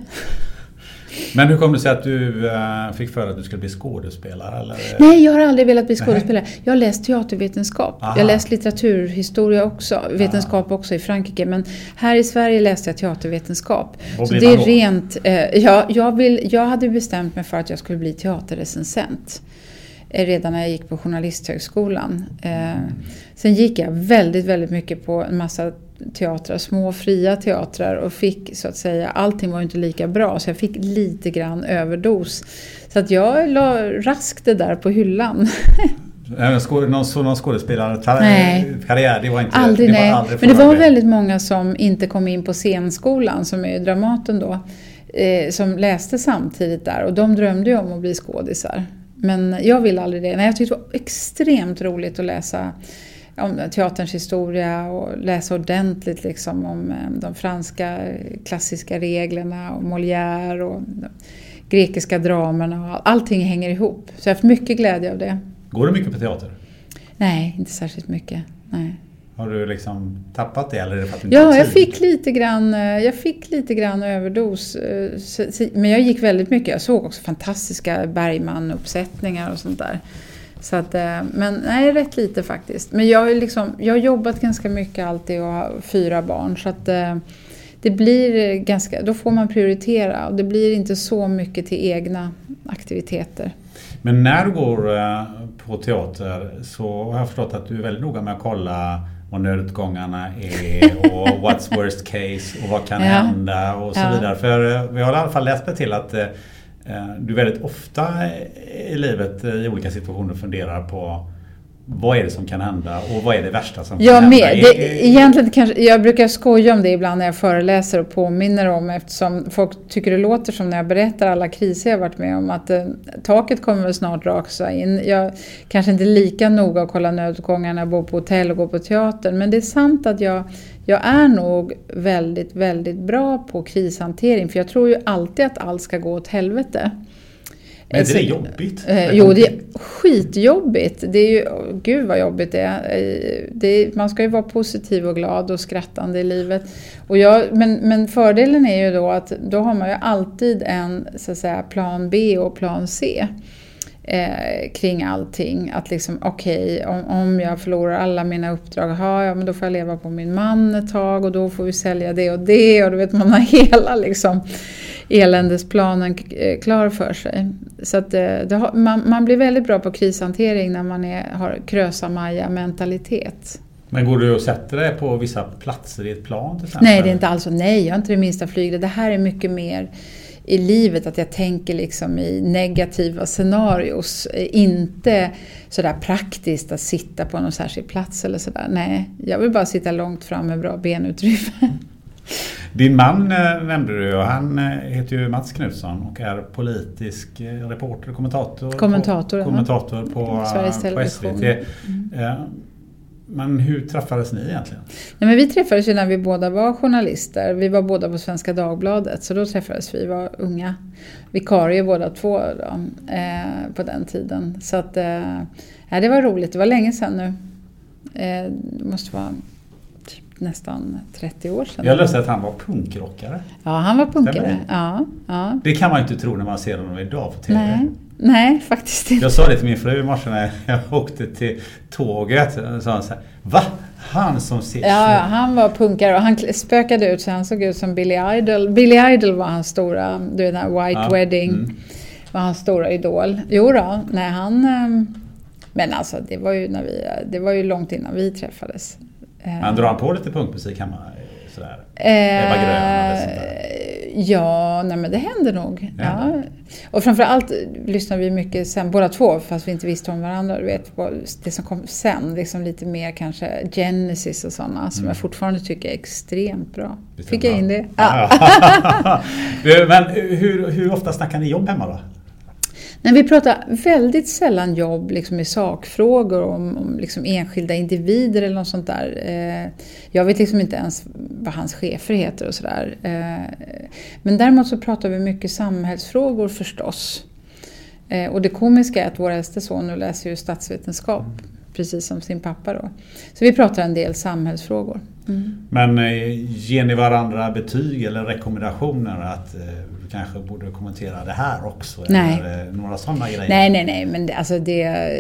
Men hur kom det sig att du uh, fick för att du skulle bli skådespelare? Eller? Nej, jag har aldrig velat bli skådespelare. Jag har läst teatervetenskap. Aha. Jag har läst litteraturhistoria också, vetenskap Aha. också i Frankrike. Men här i Sverige läste jag teatervetenskap. Vad Så det är rent... Eh, jag, jag, vill, jag hade bestämt mig för att jag skulle bli teaterrecensent eh, redan när jag gick på Journalisthögskolan. Eh, sen gick jag väldigt, väldigt mycket på en massa teatrar, små fria teatrar och fick så att säga, allting var inte lika bra så jag fick lite grann överdos. Så att jag la raskt det där på hyllan. någon, någon skådespelare karriär, det var inte aldrig, det nej. var aldrig Men det var väldigt många som inte kom in på scenskolan, som är Dramaten då, eh, som läste samtidigt där och de drömde ju om att bli skådisar. Men jag ville aldrig det. Nej, jag tyckte det var extremt roligt att läsa om teaterns historia och läsa ordentligt liksom om eh, de franska klassiska reglerna och Molière och de grekiska dramerna. Och allting hänger ihop. Så jag har haft mycket glädje av det. Går du mycket på teater? Nej, inte särskilt mycket. Nej. Har du liksom tappat det eller är det för att inte Ja, jag fick lite grann, eh, jag fick lite grann överdos. eh, Men jag gick väldigt mycket. Jag såg också fantastiska Bergman-uppsättningar och sånt där. Så att, eh, men nej, rätt lite faktiskt. Men jag har, liksom, jag har jobbat ganska mycket alltid och har fyra barn. Så att eh, det blir ganska, då får man prioritera och det blir inte så mycket till egna aktiviteter. Men när du går eh, på teater så har jag förstått att du är väldigt noga med att kolla vad nödutgångarna är och what's worst case och vad kan Ja. hända och så Ja. vidare. För vi har i alla fall läst mig till att du väldigt ofta i livet eh, i olika situationer funderar på vad är det som kan hända och vad är det värsta som kan Jag hända? med. Är- Det, egentligen kanske, jag brukar skoja om det ibland när jag föreläser och påminner om eftersom folk tycker det låter som när jag berättar alla kriser jag varit med om att eh, taket kommer väl snart rasa in. Jag kanske inte är lika noga att kolla nödutgångar när jag bor på hotell och går på teatern men det är sant att jag, jag är nog väldigt, väldigt bra på krishantering för jag tror ju alltid att allt ska gå åt helvete. Men är inte Så- det jobbigt? Eh, jo, det är skitjobbigt. Det är ju, gud vad jobbigt det är. Eh, det är. Man ska ju vara positiv och glad och skrattande i livet. Och jag, men, men fördelen är ju då att då har man ju alltid en så att säga, plan B och plan C. Eh, kring allting. Att liksom, okej, om, om jag förlorar alla mina uppdrag, ha, ja men då får jag leva på min man ett tag och då får vi sälja det och det. Och du vet, man har hela liksom eländesplanen eh, klar för sig. Så att eh, det har, man, man blir väldigt bra på krishantering när man är, har krösa-Maja-mentalitet. Men går du och sätter dig på vissa platser i ett plan till exempel? Nej, det är inte alls så. Nej, jag har inte det minsta flygande. Det här är mycket mer i livet, att jag tänker liksom i negativa scenarios. Inte sådär praktiskt att sitta på någon särskild plats eller sådär. Nej, jag vill bara sitta långt fram med bra benutrymme. Din man eh, nämnde du och han eh, heter ju Mats Knutsson och är politisk eh, reporter, kommentator. Kommentator, på, kommentator på, på. SVT. Eh, men hur träffades ni egentligen? Nej, men vi träffades ju när vi båda var journalister. Vi var båda på Svenska Dagbladet, så då träffades vi. Vi var unga vikarier båda två då, eh, på den tiden. Så att, eh, det var roligt. Det var länge sedan nu. Eh, det måste vara nästan 30 år sedan. Jag läste att han var punkrockare. Ja, han var punkare. det? Ja, ja. Det kan man ju inte tro när man ser honom idag på TV. Nej, nej, faktiskt inte. Jag sa det till min fru i morse när jag åkte till tåget. Så sa han så här, Va? Han som ser Ja, han var punkare och han spökade ut så han såg ut som Billy Idol. Billy Idol var hans stora, du vet den här White Ja, Wedding. mm. var hans stora idol. Jo då, nej han... ehm, Men alltså det var ju, när vi, det var ju långt innan vi träffades. Eh, Han drar han på lite punkmusik hemma? Sådär. eh, Ebba Grön eller sånt där. Ja, nej men det händer nog. Ja. Händer. Och framförallt lyssnade vi mycket sen, båda två, fast vi inte visste om varandra. Du vet, det som kom sen, liksom lite mer kanske Genesis och sådana, som jag fortfarande tycker är extremt bra. Mm. Fick jag in det? Ja. Men hur, hur ofta snackar ni jobb hemma då? Nej, vi pratar väldigt sällan jobb liksom i sakfrågor om, om liksom enskilda individer eller något sånt där. Eh, jag vet liksom inte ens vad hans chefer heter och sådär. Eh, men däremot så pratar vi mycket samhällsfrågor förstås. Eh, och det komiska är att vår äldste son nu läser ju statsvetenskap precis som sin pappa då. Så vi pratar en del samhällsfrågor. Mm. Men eh, ger ni varandra betyg eller rekommendationer att eh, kanske borde kommentera det här också? Nej. Eller några sådana grejer? Nej, nej, nej. Men det, alltså det,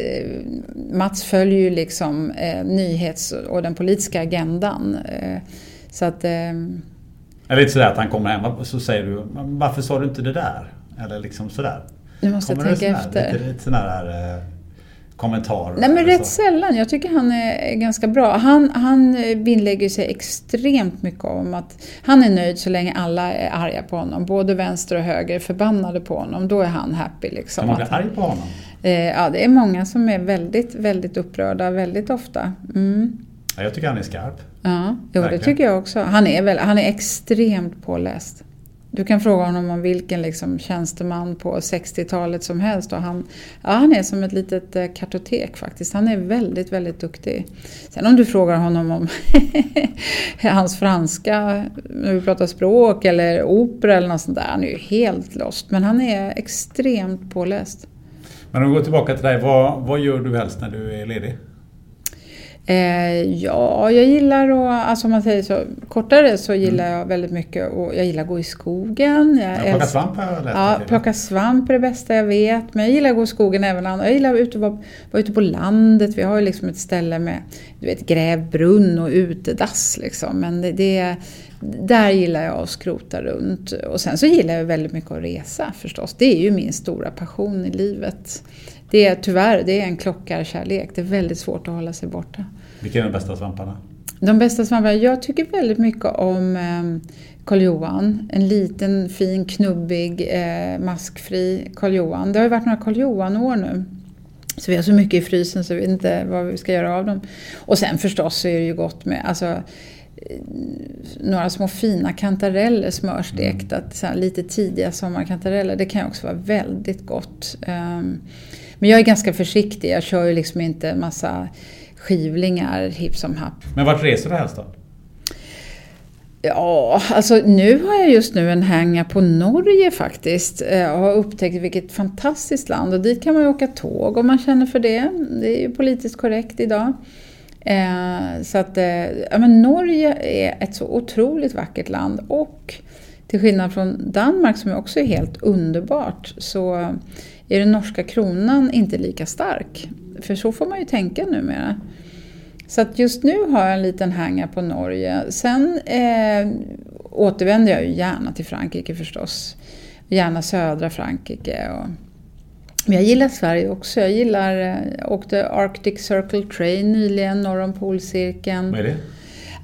Mats följer ju liksom eh, nyhets och den politiska agendan. Eh, så att... Eh, det inte sådär att han kommer hem och så säger du Varför sa du inte det där? Eller liksom sådär. Nu måste kommer jag tänka efter. Lite, lite sådär, eh, kommentar? Nej men rätt sällan. Jag tycker han är ganska bra. Han, han vinnlägger sig extremt mycket om att han är nöjd så länge alla är arga på honom. Både vänster och höger är förbannade på honom. Då är han happy. Liksom. Är många arg på honom? Eh, ja, det är många som är väldigt, väldigt upprörda väldigt ofta. Mm. Ja, jag tycker han är skarp. Ja, jo, det tycker jag också. Han är, väl, han är extremt påläst. Du kan fråga honom om vilken liksom, tjänsteman på 60-talet som helst. Och han, ja, han är som ett litet eh, kartotek faktiskt. Han är väldigt, väldigt duktig. Sen om du frågar honom om hans franska, när vi pratar språk eller opera eller något sånt där. Han är ju helt lost. Men han är extremt påläst. Men om vi går tillbaka till dig. Vad, vad gör du helst när du är ledig? Eh, ja, jag gillar att, alltså om man säger så kortare så gillar mm. jag väldigt mycket och jag gillar att gå i skogen. Jag ja, plocka svamp har jag. Ja, plocka svamp är det bästa jag vet. Men jag gillar att gå i skogen även annars. Jag gillar att vara, vara ute på landet. Vi har ju liksom ett ställe med du vet, grävbrunn och utedass liksom. Men det, det där gillar jag att skrota runt. Och sen så gillar jag väldigt mycket att resa förstås. Det är ju min stora passion i livet det är tyvärr det är en klockarkärlek. Det är väldigt svårt att hålla sig borta. Vilka är de bästa svamparna? De bästa svamparna? Jag tycker väldigt mycket om eh, Karl Johan. En liten, fin, knubbig, eh, maskfri Karl Johan. Det har ju varit några Karl Johan-år nu. Så vi har så mycket i frysen så vi vet inte vad vi ska göra av dem. Och sen förstås så är det ju gott med alltså, eh, några små fina kantareller smörstekta. Mm. lite tidiga sommarkantareller. Det kan också vara väldigt gott. Um, men jag är ganska försiktig. Jag kör ju liksom inte massa skivlingar hipp som happ. Men vart reser du helst då? Ja, alltså nu har jag just nu en hänga på Norge faktiskt. Jag har upptäckt vilket fantastiskt land och dit kan man ju åka tåg om man känner för det. Det är ju politiskt korrekt idag. Eh, så att, eh, ja men Norge är ett så otroligt vackert land och till skillnad från Danmark som också är helt underbart så är den norska kronan inte lika stark. För så får man ju tänka numera. Så att just nu har jag en liten hänga på Norge. Sen eh, återvänder jag ju gärna till Frankrike förstås. Gärna södra Frankrike. Och, men jag gillar Sverige också. Jag gillar, jag eh, åkte Arctic Circle Train nyligen norr om polcirkeln. Vad är det?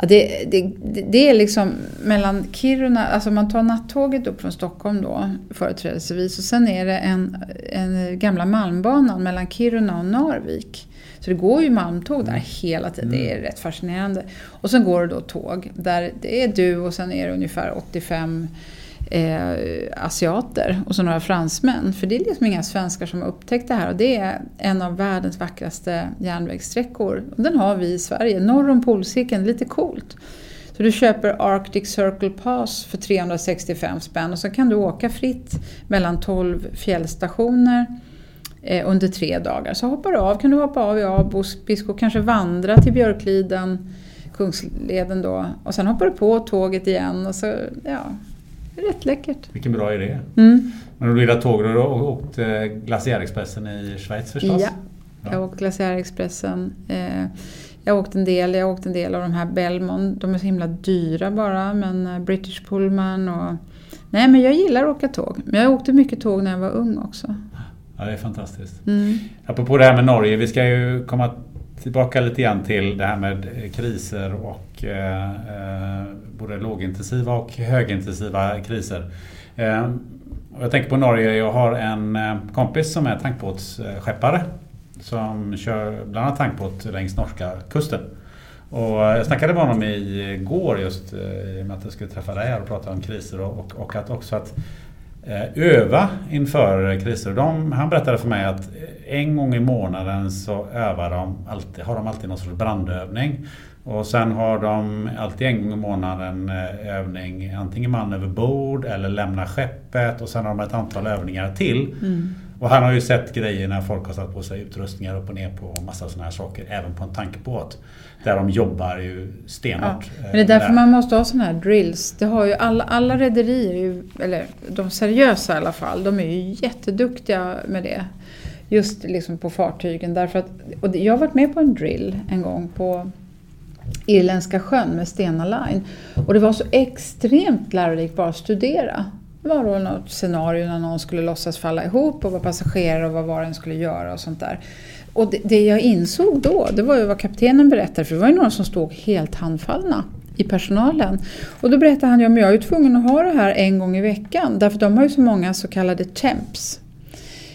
Ja, det, det, det är liksom mellan Kiruna, alltså man tar nattåget upp från Stockholm då företrädesvis och sen är det en, en gamla malmbanan mellan Kiruna och Narvik. Så det går ju malmtåg där hela tiden, det är mm. rätt fascinerande. Och sen går det då tåg där det är du och sen är det ungefär 85 eh, asiater och så några fransmän. För det är liksom inga svenskar som har upptäckt det här och det är en av världens vackraste järnvägssträckor. Och den har vi i Sverige, norr om polcirkeln, lite coolt. Så du köper Arctic Circle Pass för 365 spänn och så kan du åka fritt mellan 12 fjällstationer eh, under tre dagar. Så hoppar du av, kan du hoppa av i Abisko, kanske vandra till Björkliden, Kungsleden då och sen hoppar du på tåget igen och så, ja, rätt läckert. Vilken bra idé. Mm. Men du gillar tåg och åkt eh, Glaciärexpressen i Schweiz förstås? Ja, jag har åkt Glaciärexpressen. Eh, jag har åkt en del, jag har åkt en del av de här Belmont. De är så himla dyra bara, men eh, British Pullman och... Nej, men jag gillar att åka tåg. Men jag åkte mycket tåg när jag var ung också. Ja, det är fantastiskt. Mm. Apropå det här med Norge, vi ska ju komma tillbaka lite grann till det här med kriser och eh, eh, både lågintensiva och högintensiva kriser. Eh, jag tänker på Norge, jag har en eh, kompis som är tankbåtsskeppare som kör bland annat tankbåt längs norska kusten. Och eh, jag snackade med honom igår just eh, i och med att jag skulle träffa dig här och prata om kriser och, och, och att också att öva inför kriser. De, han berättade för mig att en gång i månaden så övar de alltid, har de alltid någon sorts brandövning. Och sen har de alltid en gång i månaden eh, övning antingen man över bord eller lämna skeppet och sen har de ett antal övningar till. Mm. Och han har ju sett grejer när folk har satt på sig utrustningar upp och ner på och massa sådana här saker. Även på en tankbåt. Där de jobbar ju stenhårt. Ja, men det är därför där. man måste ha sådana här drills. Det har ju alla, alla rederier, eller de seriösa i alla fall, de är ju jätteduktiga med det. Just liksom på fartygen. Därför att, och jag har varit med på en drill en gång på Irländska sjön med Stena Line. Och det var så extremt lärorikt bara att studera. Det var då något scenario när någon skulle låtsas falla ihop och vara passagerare och vad var den skulle göra och sånt där. Och det, det, jag insåg då, det var ju vad kaptenen berättade, för det var ju några som stod helt handfallna i personalen. Och då berättade han, ja men jag är ju tvungen att ha det här en gång i veckan, därför de har ju så många så kallade temps.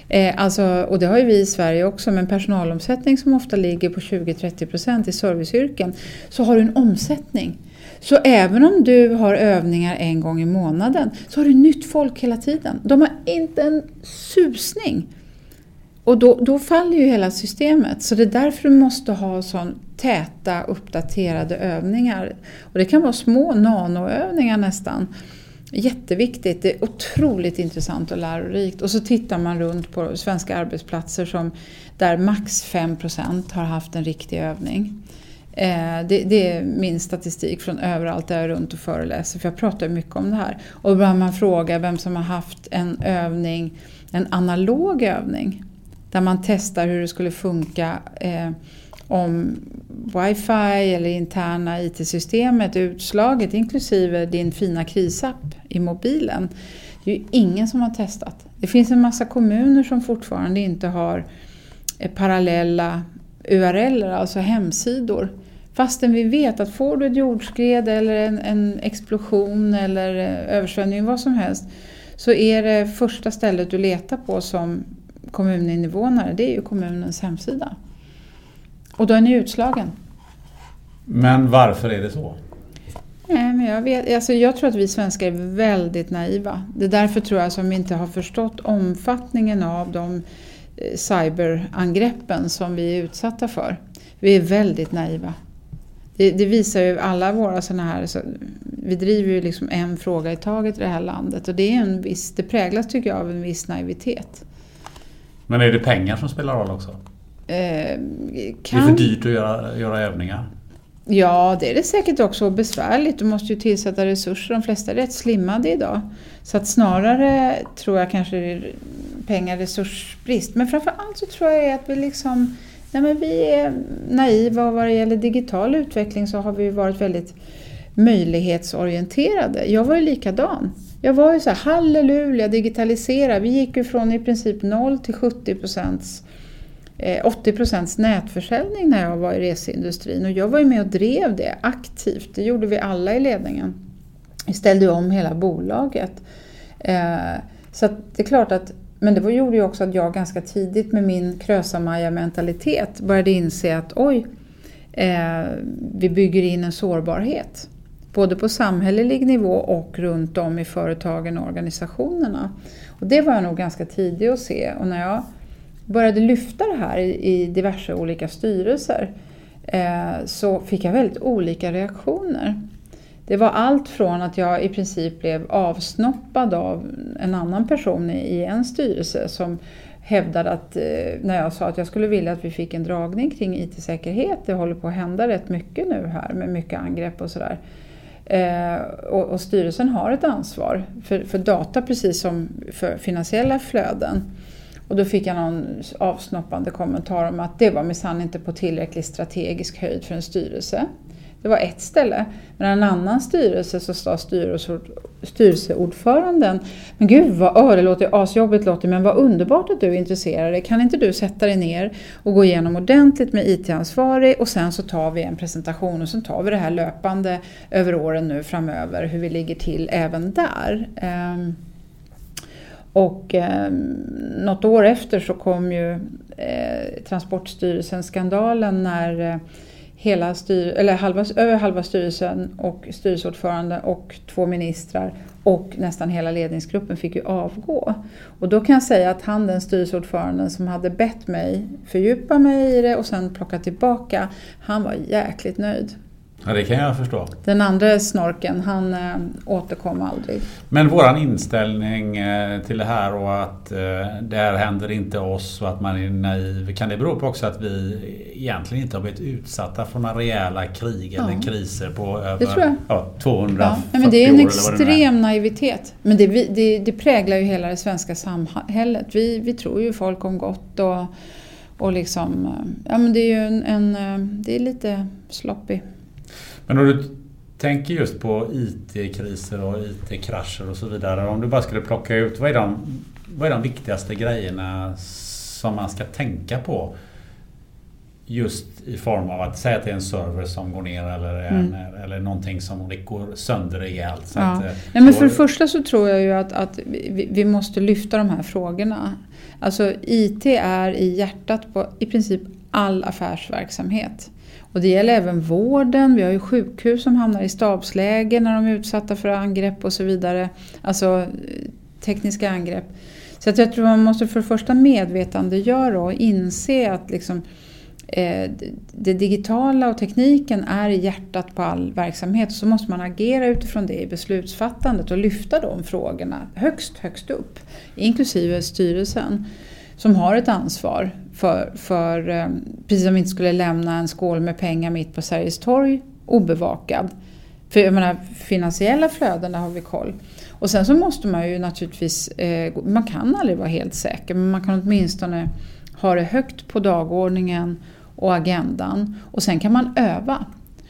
Eh, alltså, och det har ju vi i Sverige också, med en personalomsättning som ofta ligger på 20-30% i serviceyrken, så har du en omsättning. Så även om du har övningar en gång i månaden så har du nytt folk hela tiden. De har inte en susning. Och då, då faller ju hela systemet. Så det är därför du måste ha sån täta uppdaterade övningar. Och det kan vara små nanoövningar nästan. Jätteviktigt, det är otroligt intressant och lärorikt. Och så tittar man runt på svenska arbetsplatser som, där max 5% har haft en riktig övning. Eh, det, det, är min statistik från överallt där jag är runt och föreläser, för jag pratar mycket om det här. Och ibland man fråga vem som har haft en övning, en analog övning, där man testar hur det skulle funka eh, om wifi eller interna IT-systemet är utslaget, inklusive din fina krisapp i mobilen. Det är ju ingen som har testat. Det finns en massa kommuner som fortfarande inte har eh, parallella URL, alltså hemsidor Fastän vi vet att får du ett jordskred eller en, en explosion eller eh, översvämning, vad som helst, så är det första stället du letar på som kommuninvånare, det är ju kommunens hemsida. Och då är ni utslagen. Men varför är det så? Nej, men jag, vet, alltså jag tror att vi svenskar är väldigt naiva. Det är därför tror jag som vi inte har förstått omfattningen av de eh, cyberangreppen som vi är utsatta för. Vi är väldigt naiva. Det, det, visar ju alla våra sådana här, så, vi driver ju liksom en fråga i taget i det här landet och det, är en viss, det präglas tycker jag av en viss naivitet. Men är det pengar som spelar roll också? Eh, kan... Det är för dyrt att göra, göra övningar? Ja, det är det säkert också och besvärligt. Du måste ju tillsätta resurser. De flesta är rätt slimmade idag. Så att snarare tror jag kanske det är pengar resursbrist. Men framför allt så tror jag att vi liksom Nej, men vi är naiva och vad det gäller digital utveckling så har vi varit väldigt möjlighetsorienterade. Jag var ju likadan. Jag var ju så här, halleluja, digitalisera. Vi gick ju från i princip 0 till 70 procents Eh, 80 procents nätförsäljning när jag var i reseindustrin och jag var ju med och drev det aktivt. Det gjorde vi alla i ledningen. Vi ställde om hela bolaget. Eh, så det är klart att men det gjorde ju också att jag ganska tidigt med min Krösa-Maja-mentalitet började inse att oj, eh, vi bygger in en sårbarhet. Både på samhällelig nivå och runt om i företagen och organisationerna. Och det var jag nog ganska tidig att se. Och när jag började lyfta det här i, diverse olika styrelser eh, så fick jag väldigt olika reaktioner. Det var allt från att jag i princip blev avsnoppad av en annan person i en styrelse som hävdade att eh, när jag sa att jag skulle vilja att vi fick en dragning kring IT-säkerhet, det håller på att hända rätt mycket nu här med mycket angrepp och sådär. Eh, och, och, styrelsen har ett ansvar för, för data precis som för finansiella flöden. Och då fick jag någon avsnoppande kommentar om att det var minsann inte på tillräcklig strategisk höjd för en styrelse. Det var ett ställe. Men en annan styrelse så sa styrelseordföranden Men gud vad oh, det låter asjobbigt Lottie, men vad underbart att du är intresserad. Kan inte du sätta dig ner och gå igenom ordentligt med IT-ansvarig och sen så tar vi en presentation och sen tar vi det här löpande över åren nu framöver hur vi ligger till även där. Ehm, och eh, något år efter så kom ju eh, Transportstyrelsen skandalen när eh, hela styr, eller halva, över halva styrelsen och styrelseordförande och två ministrar och nästan hela ledningsgruppen fick ju avgå. Och då kan jag säga att han, den styrelseordföranden som hade bett mig fördjupa mig i det och sen plocka tillbaka, han var jäkligt nöjd. Ja, det kan jag förstå. Den andra snorken, han äh, återkom aldrig. Men våran inställning äh, till det här och att äh, det här händer inte oss och att man är naiv. Kan det bero på också att vi egentligen inte har blivit utsatta för några rejäla krig ja. eller kriser på över ja, 240 ja. Nej, men Det är en extrem naivitet. Men det, det, det, präglar ju hela det svenska samhället. Vi, vi tror ju folk om gott och, och liksom... Ja, men det är ju en, en det är lite sloppy. Men om du tänker just på IT-kriser och IT-krascher och så vidare. Om du bara skulle plocka ut, vad är, de, vad är de viktigaste grejerna som man ska tänka på? Just i form av att säga att det är en server som går ner eller, en, mm. eller någonting som går sönder rejält. Så ja. att, Nej, men för det första så tror jag ju att, att vi, vi, måste lyfta de här frågorna. Alltså IT är i hjärtat på i princip all affärsverksamhet. Och det gäller även vården. Vi har ju sjukhus som hamnar i stabsläge när de är utsatta för angrepp och så vidare. Alltså eh, tekniska angrepp. Så att jag tror man måste för det första medvetandegöra och inse att liksom, eh, det digitala och tekniken är i hjärtat på all verksamhet. Så måste man agera utifrån det i beslutsfattandet och lyfta de frågorna högst, högst upp. Inklusive styrelsen som har ett ansvar för, för eh, precis som vi inte skulle lämna en skål med pengar mitt på Sergels torg obevakad. För jag menar, finansiella flöden, där har vi koll. Och sen så måste man ju naturligtvis, eh, man kan aldrig vara helt säker, men man kan åtminstone ha det högt på dagordningen och agendan. Och sen kan man öva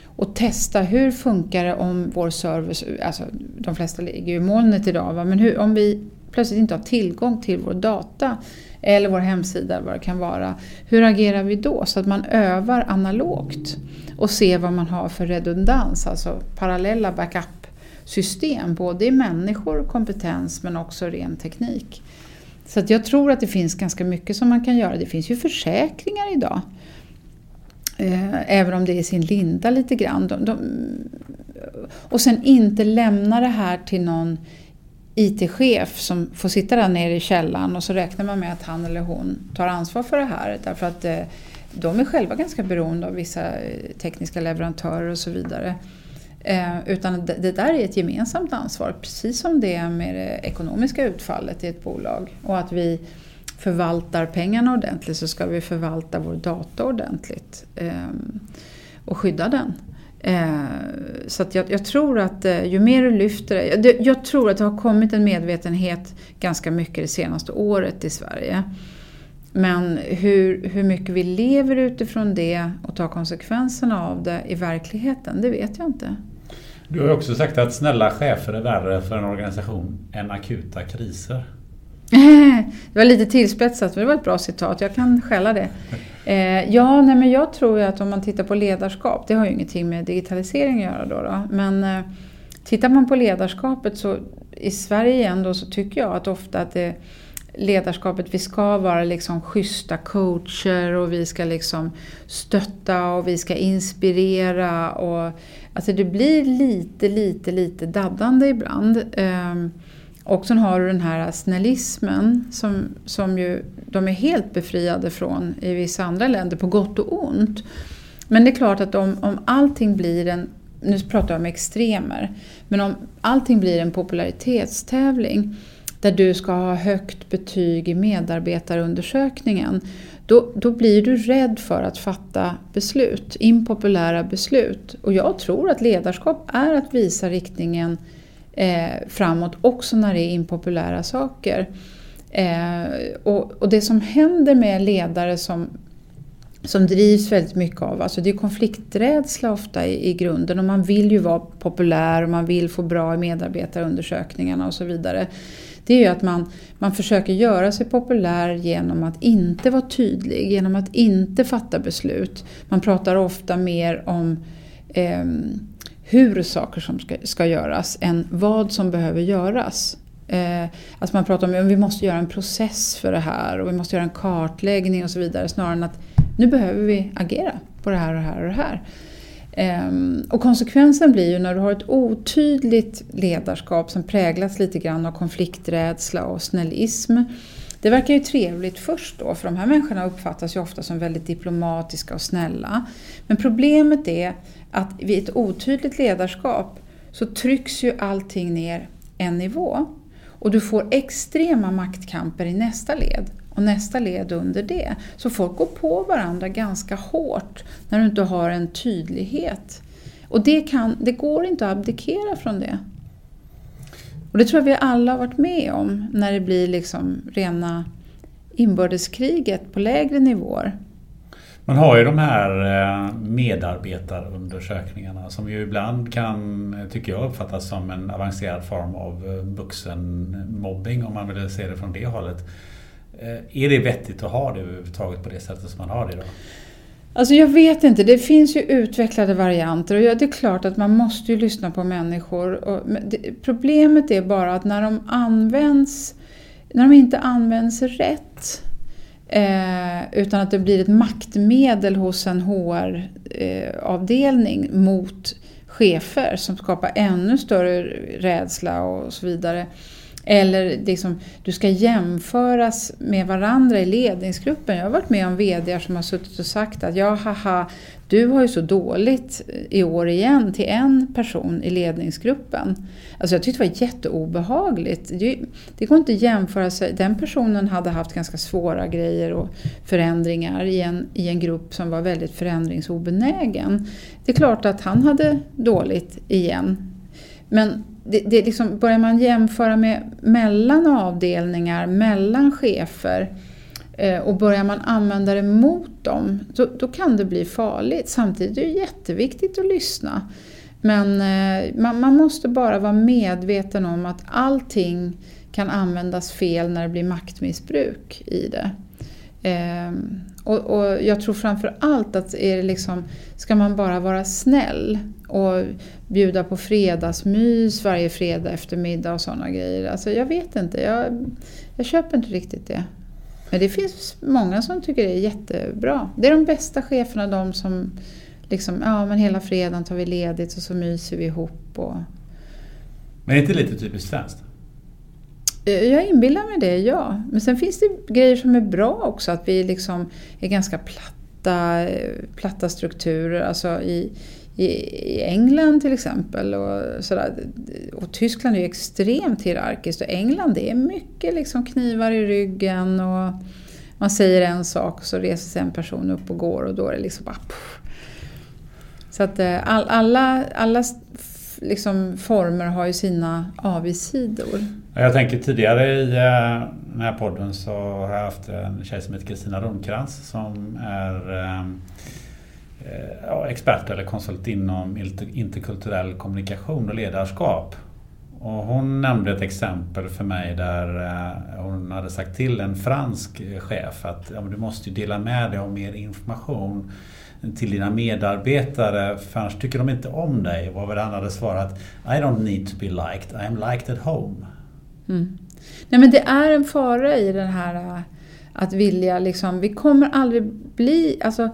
och testa hur funkar det om vår service, alltså de flesta ligger ju i molnet idag, va? men hur, om vi plötsligt inte har tillgång till vår data eller vår hemsida vad det kan vara. Hur agerar vi då? Så att man övar analogt och ser vad man har för redundans, alltså parallella backup-system, både i människor och kompetens men också ren teknik. Så att jag tror att det finns ganska mycket som man kan göra. Det finns ju försäkringar idag. Eh, även om det är i sin linda lite grann. De, de, och sen inte lämna det här till någon IT-chef som får sitta där nere i källaren och så räknar man med att han eller hon tar ansvar för det här därför att eh, de är själva ganska beroende av vissa eh, tekniska leverantörer och så vidare. Eh, utan det, där är ett gemensamt ansvar, precis som det är med det ekonomiska utfallet i ett bolag. Och att vi förvaltar pengarna ordentligt så ska vi förvalta vår data ordentligt ehm, och skydda den. Eh, så jag, jag, tror att eh, ju mer du lyfter det, jag, jag tror att det har kommit en medvetenhet ganska mycket det senaste året i Sverige. Men hur, hur mycket vi lever utifrån det och tar konsekvenserna av det i verkligheten, det vet jag inte. Du har också sagt att snälla chefer är värre för en organisation än akuta kriser. Det var lite tillspetsat, men det var ett bra citat. Jag kan skälla det. Eh, ja, nej, men jag tror ju att om man tittar på ledarskap, det har ju ingenting med digitalisering att göra då. då men eh, tittar man på ledarskapet så i Sverige igen då så tycker jag att ofta att det, ledarskapet, vi ska vara liksom schyssta coacher och vi ska liksom stötta och vi ska inspirera. Och, alltså det blir lite, lite, lite daddande ibland. Eh, och sen har du den här snällismen som, som ju de är helt befriade från i vissa andra länder, på gott och ont. Men det är klart att om, om allting blir en, nu pratar jag om extremer, men om allting blir en popularitetstävling där du ska ha högt betyg i medarbetarundersökningen, då, då blir du rädd för att fatta beslut, impopulära beslut. Och jag tror att ledarskap är att visa riktningen eh, framåt också när det är impopulära saker. Eh, och, och, det som händer med ledare som, som drivs väldigt mycket av, alltså det är konflikträdsla ofta i, i grunden och man vill ju vara populär och man vill få bra i medarbetarundersökningarna och så vidare. Det är ju att man, man försöker göra sig populär genom att inte vara tydlig, genom att inte fatta beslut. Man pratar ofta mer om eh, hur saker som ska, ska göras än vad som behöver göras. Eh, att man pratar om att vi måste göra en process för det här och vi måste göra en kartläggning och så vidare snarare än att nu behöver vi agera på det här och det här och det här. Ehm, och konsekvensen blir ju när du har ett otydligt ledarskap som präglas lite grann av konflikträdsla och snällism. Det verkar ju trevligt först då, för de här människorna uppfattas ju ofta som väldigt diplomatiska och snälla. Men problemet är att vid ett otydligt ledarskap så trycks ju allting ner en nivå. Och du får extrema maktkamper i nästa led och nästa led under det. Så folk går på varandra ganska hårt när du inte har en tydlighet. Och det, kan, det går inte att abdikera från det. Och det tror jag vi alla har varit med om när det blir liksom rena inbördeskriget på lägre nivåer. Man har ju de här eh, medarbetarundersökningarna som ju ibland kan, tycker jag, uppfattas som en avancerad form av eh, vuxenmobbing om man vill se det från det hållet. Eh, är det vettigt att ha det överhuvudtaget på det sättet som man har det idag? Alltså jag vet inte, det finns ju utvecklade varianter och det är klart att man måste ju lyssna på människor. problemet är bara att när de används, när de inte används rätt eh, utan att det blir ett maktmedel hos en HR-avdelning mot chefer som skapar ännu större rädsla och så vidare eller liksom, du ska jämföras med varandra i ledningsgruppen. Jag har varit med om VD som har suttit och sagt att ja, haha, du har ju så dåligt eh, i år igen till en person i ledningsgruppen. Alltså jag tyckte det var jätteobehagligt. Det går inte att jämföra sig. Den personen hade haft ganska svåra grejer och förändringar i en, i en grupp som var väldigt förändringsobenägen. Det är klart att han hade dåligt igen. Men det, det liksom, börjar man jämföra med mellan avdelningar, mellan chefer eh, och börjar man använda det mot dem, då, då, kan det bli farligt. Samtidigt är det jätteviktigt att lyssna. Men eh, man, man, måste bara vara medveten om att allting kan användas fel när det blir maktmissbruk i det. Eh, och, och, jag tror framför allt att är det liksom, ska man bara vara snäll och bjuda på fredagsmys varje fredag eftermiddag och sådana grejer. Alltså jag vet inte, jag, jag köper inte riktigt det. Men det finns många som tycker det är jättebra. Det är de bästa cheferna, de som liksom, ja men hela fredagen tar vi ledigt och så myser vi ihop. Och... Men är det inte lite typiskt svenskt? Eh, jag inbillar mig det, ja. Men sen finns det grejer som är bra också, att vi liksom är ganska platta, eh, platta strukturer. Alltså i, i England till exempel. Och, sådär. och Tyskland är ju extremt hierarkiskt och England det är mycket liksom knivar i ryggen och man säger en sak och så reser sig en person upp och går och då är det liksom bara... Pff. Så att eh, all, alla, alla liksom former har ju sina avigsidor. Jag tänker tidigare i eh, den här podden så har jag haft en tjej som heter Kristina Rundkrantz som är eh, eh, ja, expert eller konsult inom interkulturell kommunikation och ledarskap. Och hon nämnde ett exempel för mig där eh, hon hade sagt till en fransk chef att ja, du måste dela med dig av mer information till dina medarbetare för annars tycker de inte om dig. Vad han hade svarat I don't need to be liked, I'm liked at home. Mm. Nej men det är en fara i den här äh, att vilja liksom, vi kommer aldrig bli, alltså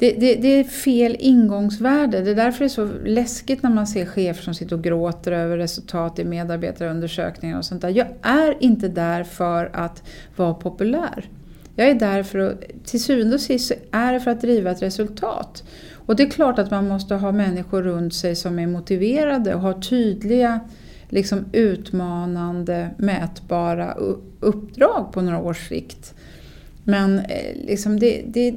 det, det, det, är fel ingångsvärde. Det är därför det är så läskigt när man ser chefer som sitter och gråter över resultat i medarbetarundersökningar och sånt där. Jag är inte där för att vara populär. Jag är där för att, till syvende och sist är det för att driva ett resultat. Och det är klart att man måste ha människor runt sig som är motiverade och har tydliga, liksom utmanande, mätbara uppdrag på några års sikt. Men eh, liksom det, det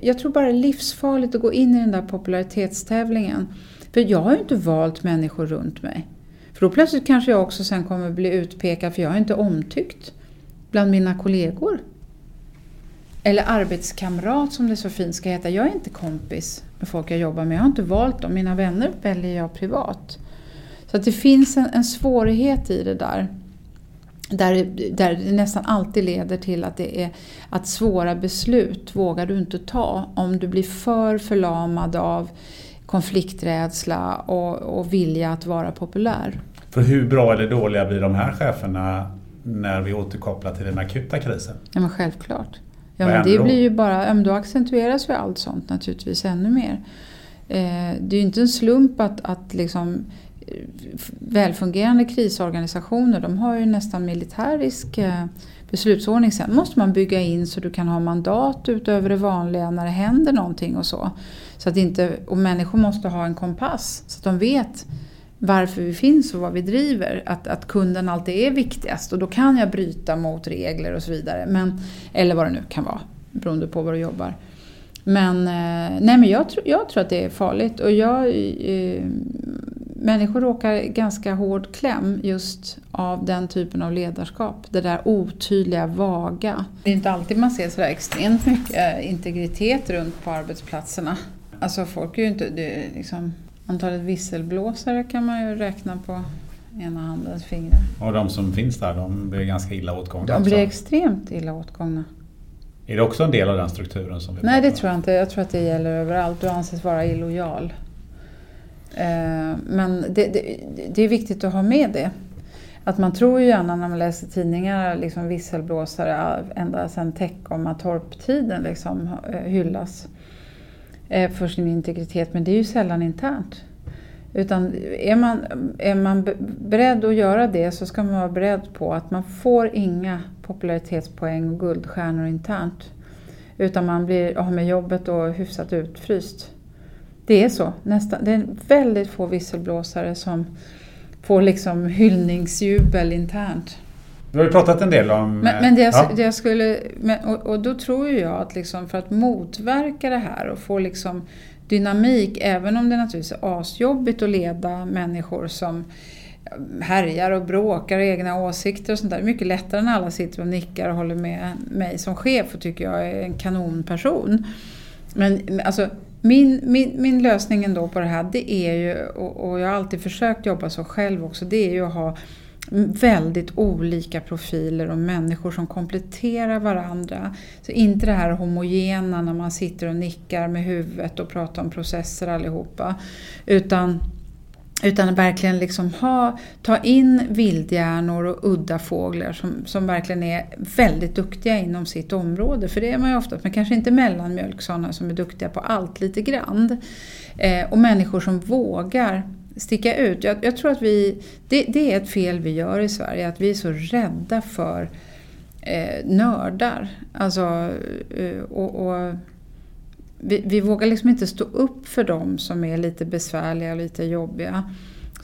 jag tror bara det är livsfarligt att gå in i den där popularitetstävlingen. För jag har ju inte valt människor runt mig. För då plötsligt kanske jag också sen kommer bli utpekad för jag är inte omtyckt bland mina kollegor. Eller arbetskamrat som det så fint ska heta. Jag är inte kompis med folk jag jobbar med. Jag har inte valt dem. Mina vänner väljer jag privat. Så att det finns en, en svårighet i det där. Där, där det nästan alltid leder till att det är att svåra beslut vågar du inte ta om du blir för förlamad av konflikträdsla och, och vilja att vara populär. För hur bra eller dåliga blir de här cheferna när vi återkopplar till den akuta krisen? Ja, men självklart. Ja, men det blir ju bara, då accentueras ju allt sånt naturligtvis ännu mer. Eh, det är ju inte en slump att, att liksom, välfungerande krisorganisationer de har ju nästan militärisk eh, beslutsordning. Sen måste man bygga in så du kan ha mandat utöver det vanliga när det händer någonting och så. så att inte, och människor måste ha en kompass så att de vet varför vi finns och vad vi driver. Att, att kunden alltid är viktigast och då kan jag bryta mot regler och så vidare. Men, eller vad det nu kan vara beroende på var du jobbar. Men, eh, nej, men jag, tro, jag tror att det är farligt och jag, eh, människor råkar ganska hård kläm just av den typen av ledarskap. Det där otydliga, vaga. Det är inte alltid man ser sådär extremt mycket integritet runt på arbetsplatserna. Alltså folk är ju inte, det liksom, antalet visselblåsare kan man ju räkna på ena handens fingrar. Och de som finns där, de blir ganska illa åtgångna? De blir extremt illa åtgångna. Är det också en del av den strukturen? som vi Nej, det tror jag inte. Jag tror att det gäller överallt. Du anses vara illojal. Eh, men det, det, det, är viktigt att ha med det. Att man tror ju gärna när man läser tidningar, liksom visselblåsare ända sedan Teckomatorp-tiden liksom, eh, hyllas eh, för sin integritet. Men det är ju sällan internt. Utan är man, är man beredd att göra det så ska man vara beredd på att man får inga popularitetspoäng och guldstjärnor internt. Utan man blir av med jobbet och hyfsat utfryst. Det är så. Nästan, det är väldigt få visselblåsare som får liksom hyllningsjubel internt. Du har ju pratat en del om... Men, men det, jag, ja. det jag skulle, men, och, och, då tror jag att liksom för att motverka det här och få liksom dynamik, även om det naturligtvis är asjobbigt att leda människor som härjar och bråkar och egna åsikter och sånt där. Mycket lättare när alla sitter och nickar och håller med mig som chef och tycker jag är en kanonperson. Men alltså, min, min, min lösning ändå på det här, det är ju, och, och jag har alltid försökt jobba så själv också, det är ju att ha väldigt olika profiler och människor som kompletterar varandra. Så inte det här homogena när man sitter och nickar med huvudet och pratar om processer allihopa. Utan utan verkligen liksom ha, ta in vildhjärnor och udda fåglar som, som verkligen är väldigt duktiga inom sitt område. För det är man ju ofta, men kanske inte mellanmjölk, sådana som är duktiga på allt lite grann. Eh, och människor som vågar sticka ut. Jag, jag tror att vi, det, det, är ett fel vi gör i Sverige, att vi är så rädda för eh, nördar. Alltså, eh, och, och vi, vi, vågar liksom inte stå upp för dem som är lite besvärliga och lite jobbiga.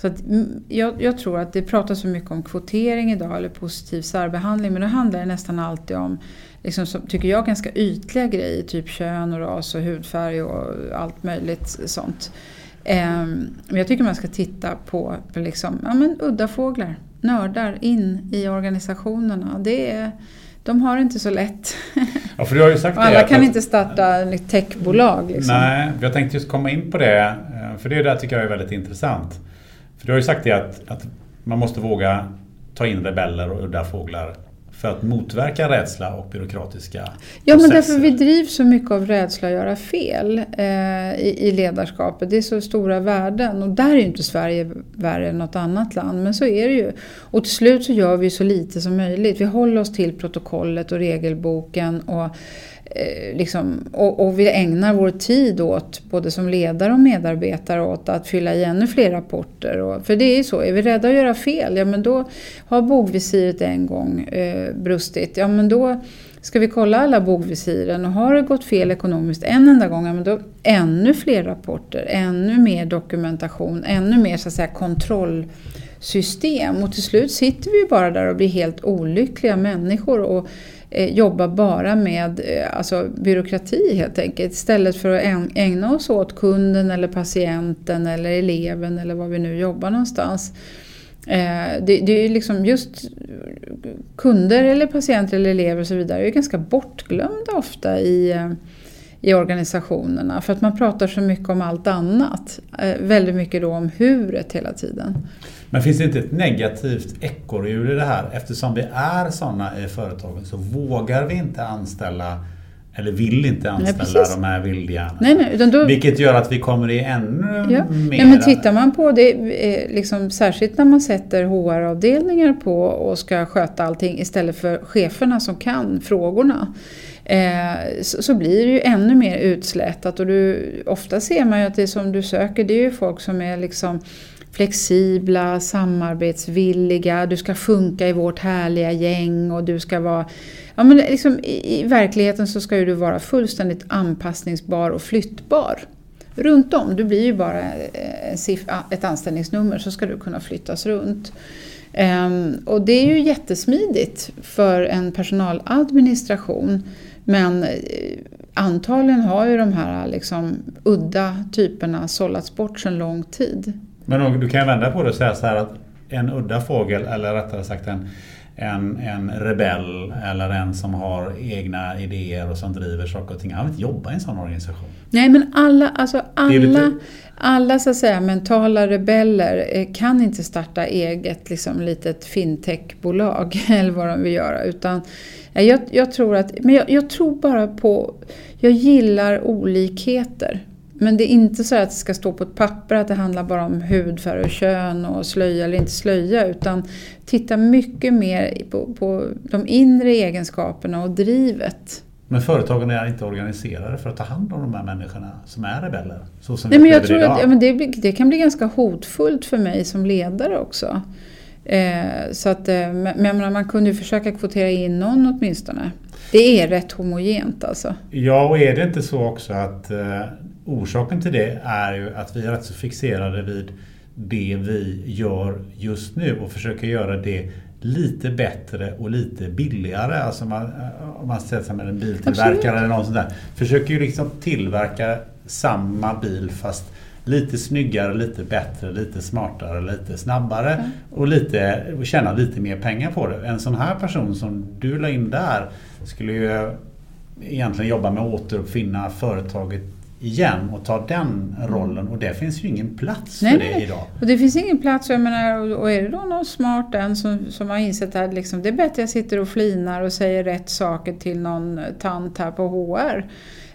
Så att, mm, jag, jag, tror att det pratas så mycket om kvotering idag, eller positiv särbehandling, men då handlar det nästan alltid om, liksom, som, tycker jag, ganska ytliga grejer, typ kön och ras och hudfärg och allt möjligt sånt. Ehm, men jag tycker man ska titta på, på liksom, ja, men, udda fåglar, nördar in i organisationerna. Det är, de har det inte så lätt. Ja, för du har ju sagt alla det, kan att, inte starta ett techbolag. Liksom. Nej, jag tänkte just komma in på det. Eh, för det där tycker jag är väldigt intressant. För du har ju sagt det att, att man måste våga ta in rebeller och udda fåglar för att motverka rädsla och byråkratiska Ja, processer. men därför vi drivs så mycket av rädsla att göra fel eh, i, i, ledarskapet. Det är så stora värden och där är ju inte Sverige värre än något annat land, men så är det ju. Och till slut så gör vi så lite som möjligt. Vi håller oss till protokollet och regelboken och Eh, liksom, och, och, vi ägnar vår tid åt, både som ledare och medarbetare, åt att fylla i ännu fler rapporter. Och, för det är ju så, är vi rädda att göra fel, ja men då har bogvisiret en gång eh, brustit, ja men då ska vi kolla alla bogvisiren och har det gått fel ekonomiskt en enda gång, ja men då ännu fler rapporter, ännu mer dokumentation, ännu mer så att säga kontrollsystem. Och till slut sitter vi bara där och blir helt olyckliga människor. Och Eh, jobba bara med eh, alltså, byråkrati helt enkelt. Istället för att ägna oss åt kunden eller patienten eller eleven eller var vi nu jobbar någonstans. Eh, det, det, är liksom just kunder eller patienter eller elever och så vidare är ganska bortglömda ofta i, eh, i organisationerna för att man pratar så mycket om allt annat. Väldigt mycket då om huret hela tiden. Men finns det inte ett negativt ekorrhjul i det här? Eftersom vi är sådana i företagen så vågar vi inte anställa eller vill inte anställa Nej, de här vildhjärnorna. Nej, nej, utan då, Vilket gör att vi kommer i ännu ja. mer... Nej, men tittar man på det, eh, liksom, särskilt när man sätter HR-avdelningar på och ska sköta allting istället för cheferna som kan frågorna. Eh, så, så, blir det ju ännu mer utslätat och du, ofta ser man ju att det som du söker det är ju folk som är liksom flexibla, samarbetsvilliga, du ska funka i vårt härliga gäng och du ska vara... Ja, men liksom, i, I verkligheten så ska ju du vara fullständigt anpassningsbar och flyttbar. Runt om, du blir ju bara eh, ett anställningsnummer så ska du kunna flyttas runt. Ehm, och det är ju jättesmidigt för en personaladministration men eh, antagligen har ju de här liksom, udda typerna sållats bort sedan lång tid. Men du kan vända på det och säga så här att en udda fågel, eller rättare sagt en, en, en rebell eller en som har egna idéer och som driver saker och ting. Han vill inte jobba i en sån organisation. Nej men alla, alltså alla, lite... alla så att säga mentala rebeller eh, kan inte starta eget liksom, litet fintechbolag eller vad de vill göra. Utan jag, jag tror att, men jag, jag tror bara på, jag gillar olikheter. Men det är inte så att det ska stå på ett papper att det handlar bara om hudfärg och kön och slöja eller inte slöja. Utan titta mycket mer på, på de inre egenskaperna och drivet. Men företagen är inte organiserade för att ta hand om de här människorna som är rebeller? Så som Nej, men jag tror idag. att ja, men det, det, kan bli ganska hotfullt för mig som ledare också. Eh, så att, eh, men menar, man kunde ju försöka kvotera in någon åtminstone. Det är rätt homogent alltså. Ja, och är det inte så också att eh, orsaken till det är ju att vi är rätt så fixerade vid det vi gör just nu och försöker göra det lite bättre och lite billigare. Alltså man, om man sätter sig med en biltillverkare Absolut. eller något sånt där. Försöker ju liksom tillverka samma bil fast lite snyggare, lite bättre, lite smartare, lite snabbare mm. och, lite, och tjäna lite mer pengar på det. En sån här person som du la in där skulle ju egentligen jobba med att återuppfinna företaget igen och ta den rollen och det finns ju ingen plats nej, för det nej. idag. Och det finns ingen plats, jag menar, och är det då någon smart en som, som har insett att liksom, det är bättre att jag sitter och flinar och säger rätt saker till någon tant här på HR.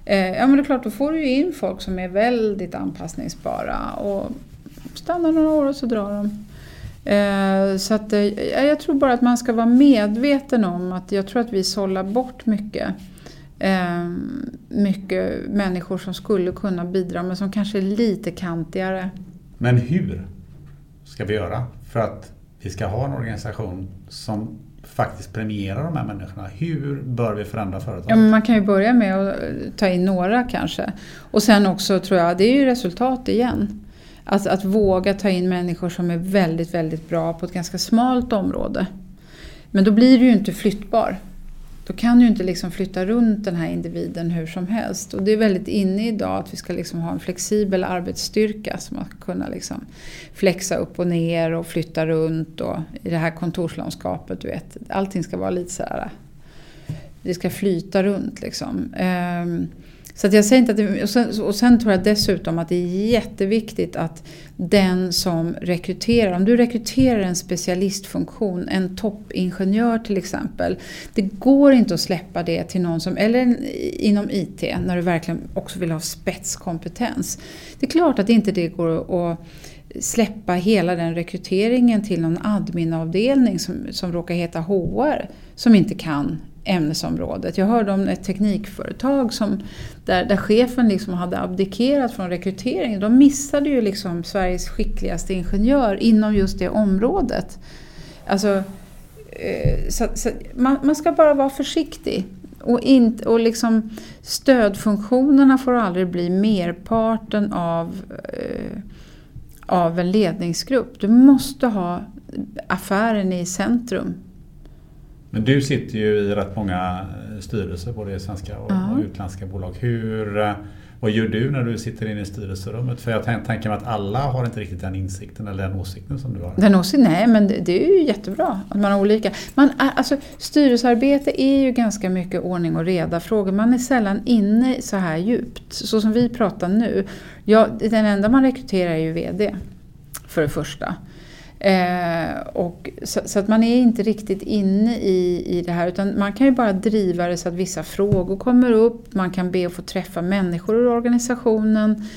Eh, ja men det är klart, då får du ju in folk som är väldigt anpassningsbara och stannar några år och så drar de. Eh, så att, eh, jag tror bara att man ska vara medveten om att jag tror att vi sållar bort mycket eh, mycket människor som skulle kunna bidra men som kanske är lite kantigare. Men hur ska vi göra för att vi ska ha en organisation som faktiskt premierar de här människorna? Hur bör vi förändra företaget? Ja, man kan ju börja med att ta in några kanske. Och sen också tror jag, det är ju resultat igen. Alltså att våga ta in människor som är väldigt, väldigt bra på ett ganska smalt område. Men då blir du ju inte flyttbar. Då kan du inte liksom flytta runt den här individen hur som helst. Och det är väldigt inne idag att vi ska liksom ha en flexibel arbetsstyrka som ska kunna liksom flexa upp och ner och flytta runt och i det här kontorslandskapet, du vet. Allting ska vara lite sådär, det ska flyta runt liksom. Um, så att jag säger inte att det, och, sen, och sen tror jag dessutom att det är jätteviktigt att den som rekryterar, om du rekryterar en specialistfunktion, en toppingenjör till exempel. Det går inte att släppa det till någon som, eller inom IT, när du verkligen också vill ha spetskompetens. Det är klart att inte det går att släppa hela den rekryteringen till någon adminavdelning som, som råkar heta HR, som inte kan ämnesområdet. Jag hörde om ett teknikföretag som, där, där chefen liksom hade abdikerat från rekryteringen. De missade ju liksom Sveriges skickligaste ingenjör inom just det området. Alltså, eh, så, så, man, man, ska bara vara försiktig. Och, in, och liksom stödfunktionerna får aldrig bli merparten av, eh, av en ledningsgrupp. Du måste ha affären i centrum men du sitter ju i rätt många eh, styrelser, både svenska och, ja. och utländska bolag. Hur, eh, vad gör du när du sitter inne i styrelserummet? För jag tänker mig att alla har inte riktigt den insikten eller den åsikten som du har. Den åsikten? Nej, men det, det, är ju jättebra att man har olika. Man, alltså, styrelsearbete är ju ganska mycket ordning och reda frågor. Man är sällan inne så här djupt. Så som vi pratar nu. Ja, den enda man rekryterar är ju VD, för det första. Eh, och så, så, att man är inte riktigt inne i, i det här utan man kan ju bara driva det så att vissa frågor kommer upp, man kan be att få träffa människor ur organisationen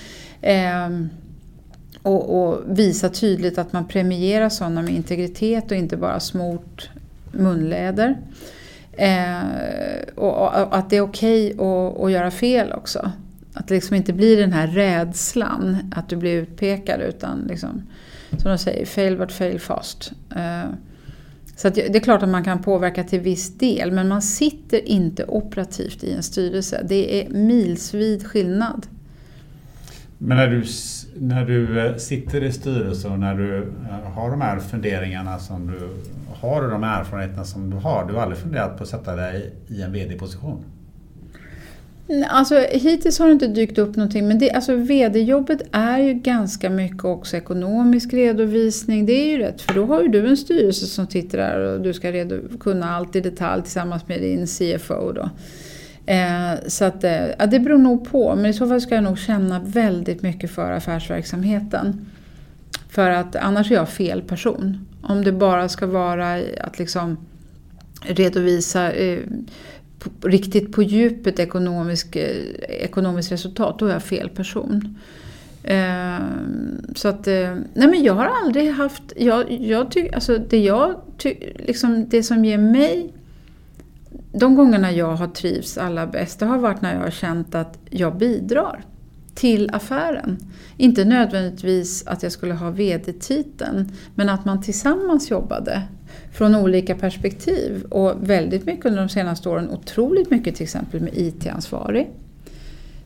eh, och, och, visa tydligt att man premierar sådana med integritet och inte bara smort munläder. Eh, och, och, att det är okej okay att göra fel också. Att det liksom inte blir den här rädslan att du blir utpekad utan liksom, som de säger, fail but fail fast. Eh, så det är klart att man kan påverka till viss del men man sitter inte operativt i en styrelse. Det är milsvid skillnad. Men när du, när du eh, sitter i styrelsen och när du eh, har de här funderingarna som du har och de erfarenheterna som du har. Du har aldrig funderat på att sätta dig i en VD-position? Alltså, hittills har det inte dykt upp någonting men det, alltså, VD-jobbet är ju ganska mycket också ekonomisk redovisning. Det är ju rätt för då har ju du en styrelse som sitter där och du ska redo, kunna allt i detalj tillsammans med din CFO. Då. Eh, så att, eh, ja, det beror nog på men i så fall ska jag nog känna väldigt mycket för affärsverksamheten. För att annars är jag fel person. Om det bara ska vara att liksom redovisa eh, på, riktigt på djupet ekonomisk, eh, ekonomiskt resultat, då är jag fel person. Eh, så att, eh, nej men jag har aldrig haft, jag, jag tyck, alltså det jag ty, liksom det som ger mig de gångerna jag har trivts allra bäst, det har varit när jag har känt att jag bidrar till affären. Inte nödvändigtvis att jag skulle ha VD-titeln, men att man tillsammans jobbade från olika perspektiv. Och väldigt mycket under de senaste åren, otroligt mycket till exempel med IT-ansvarig.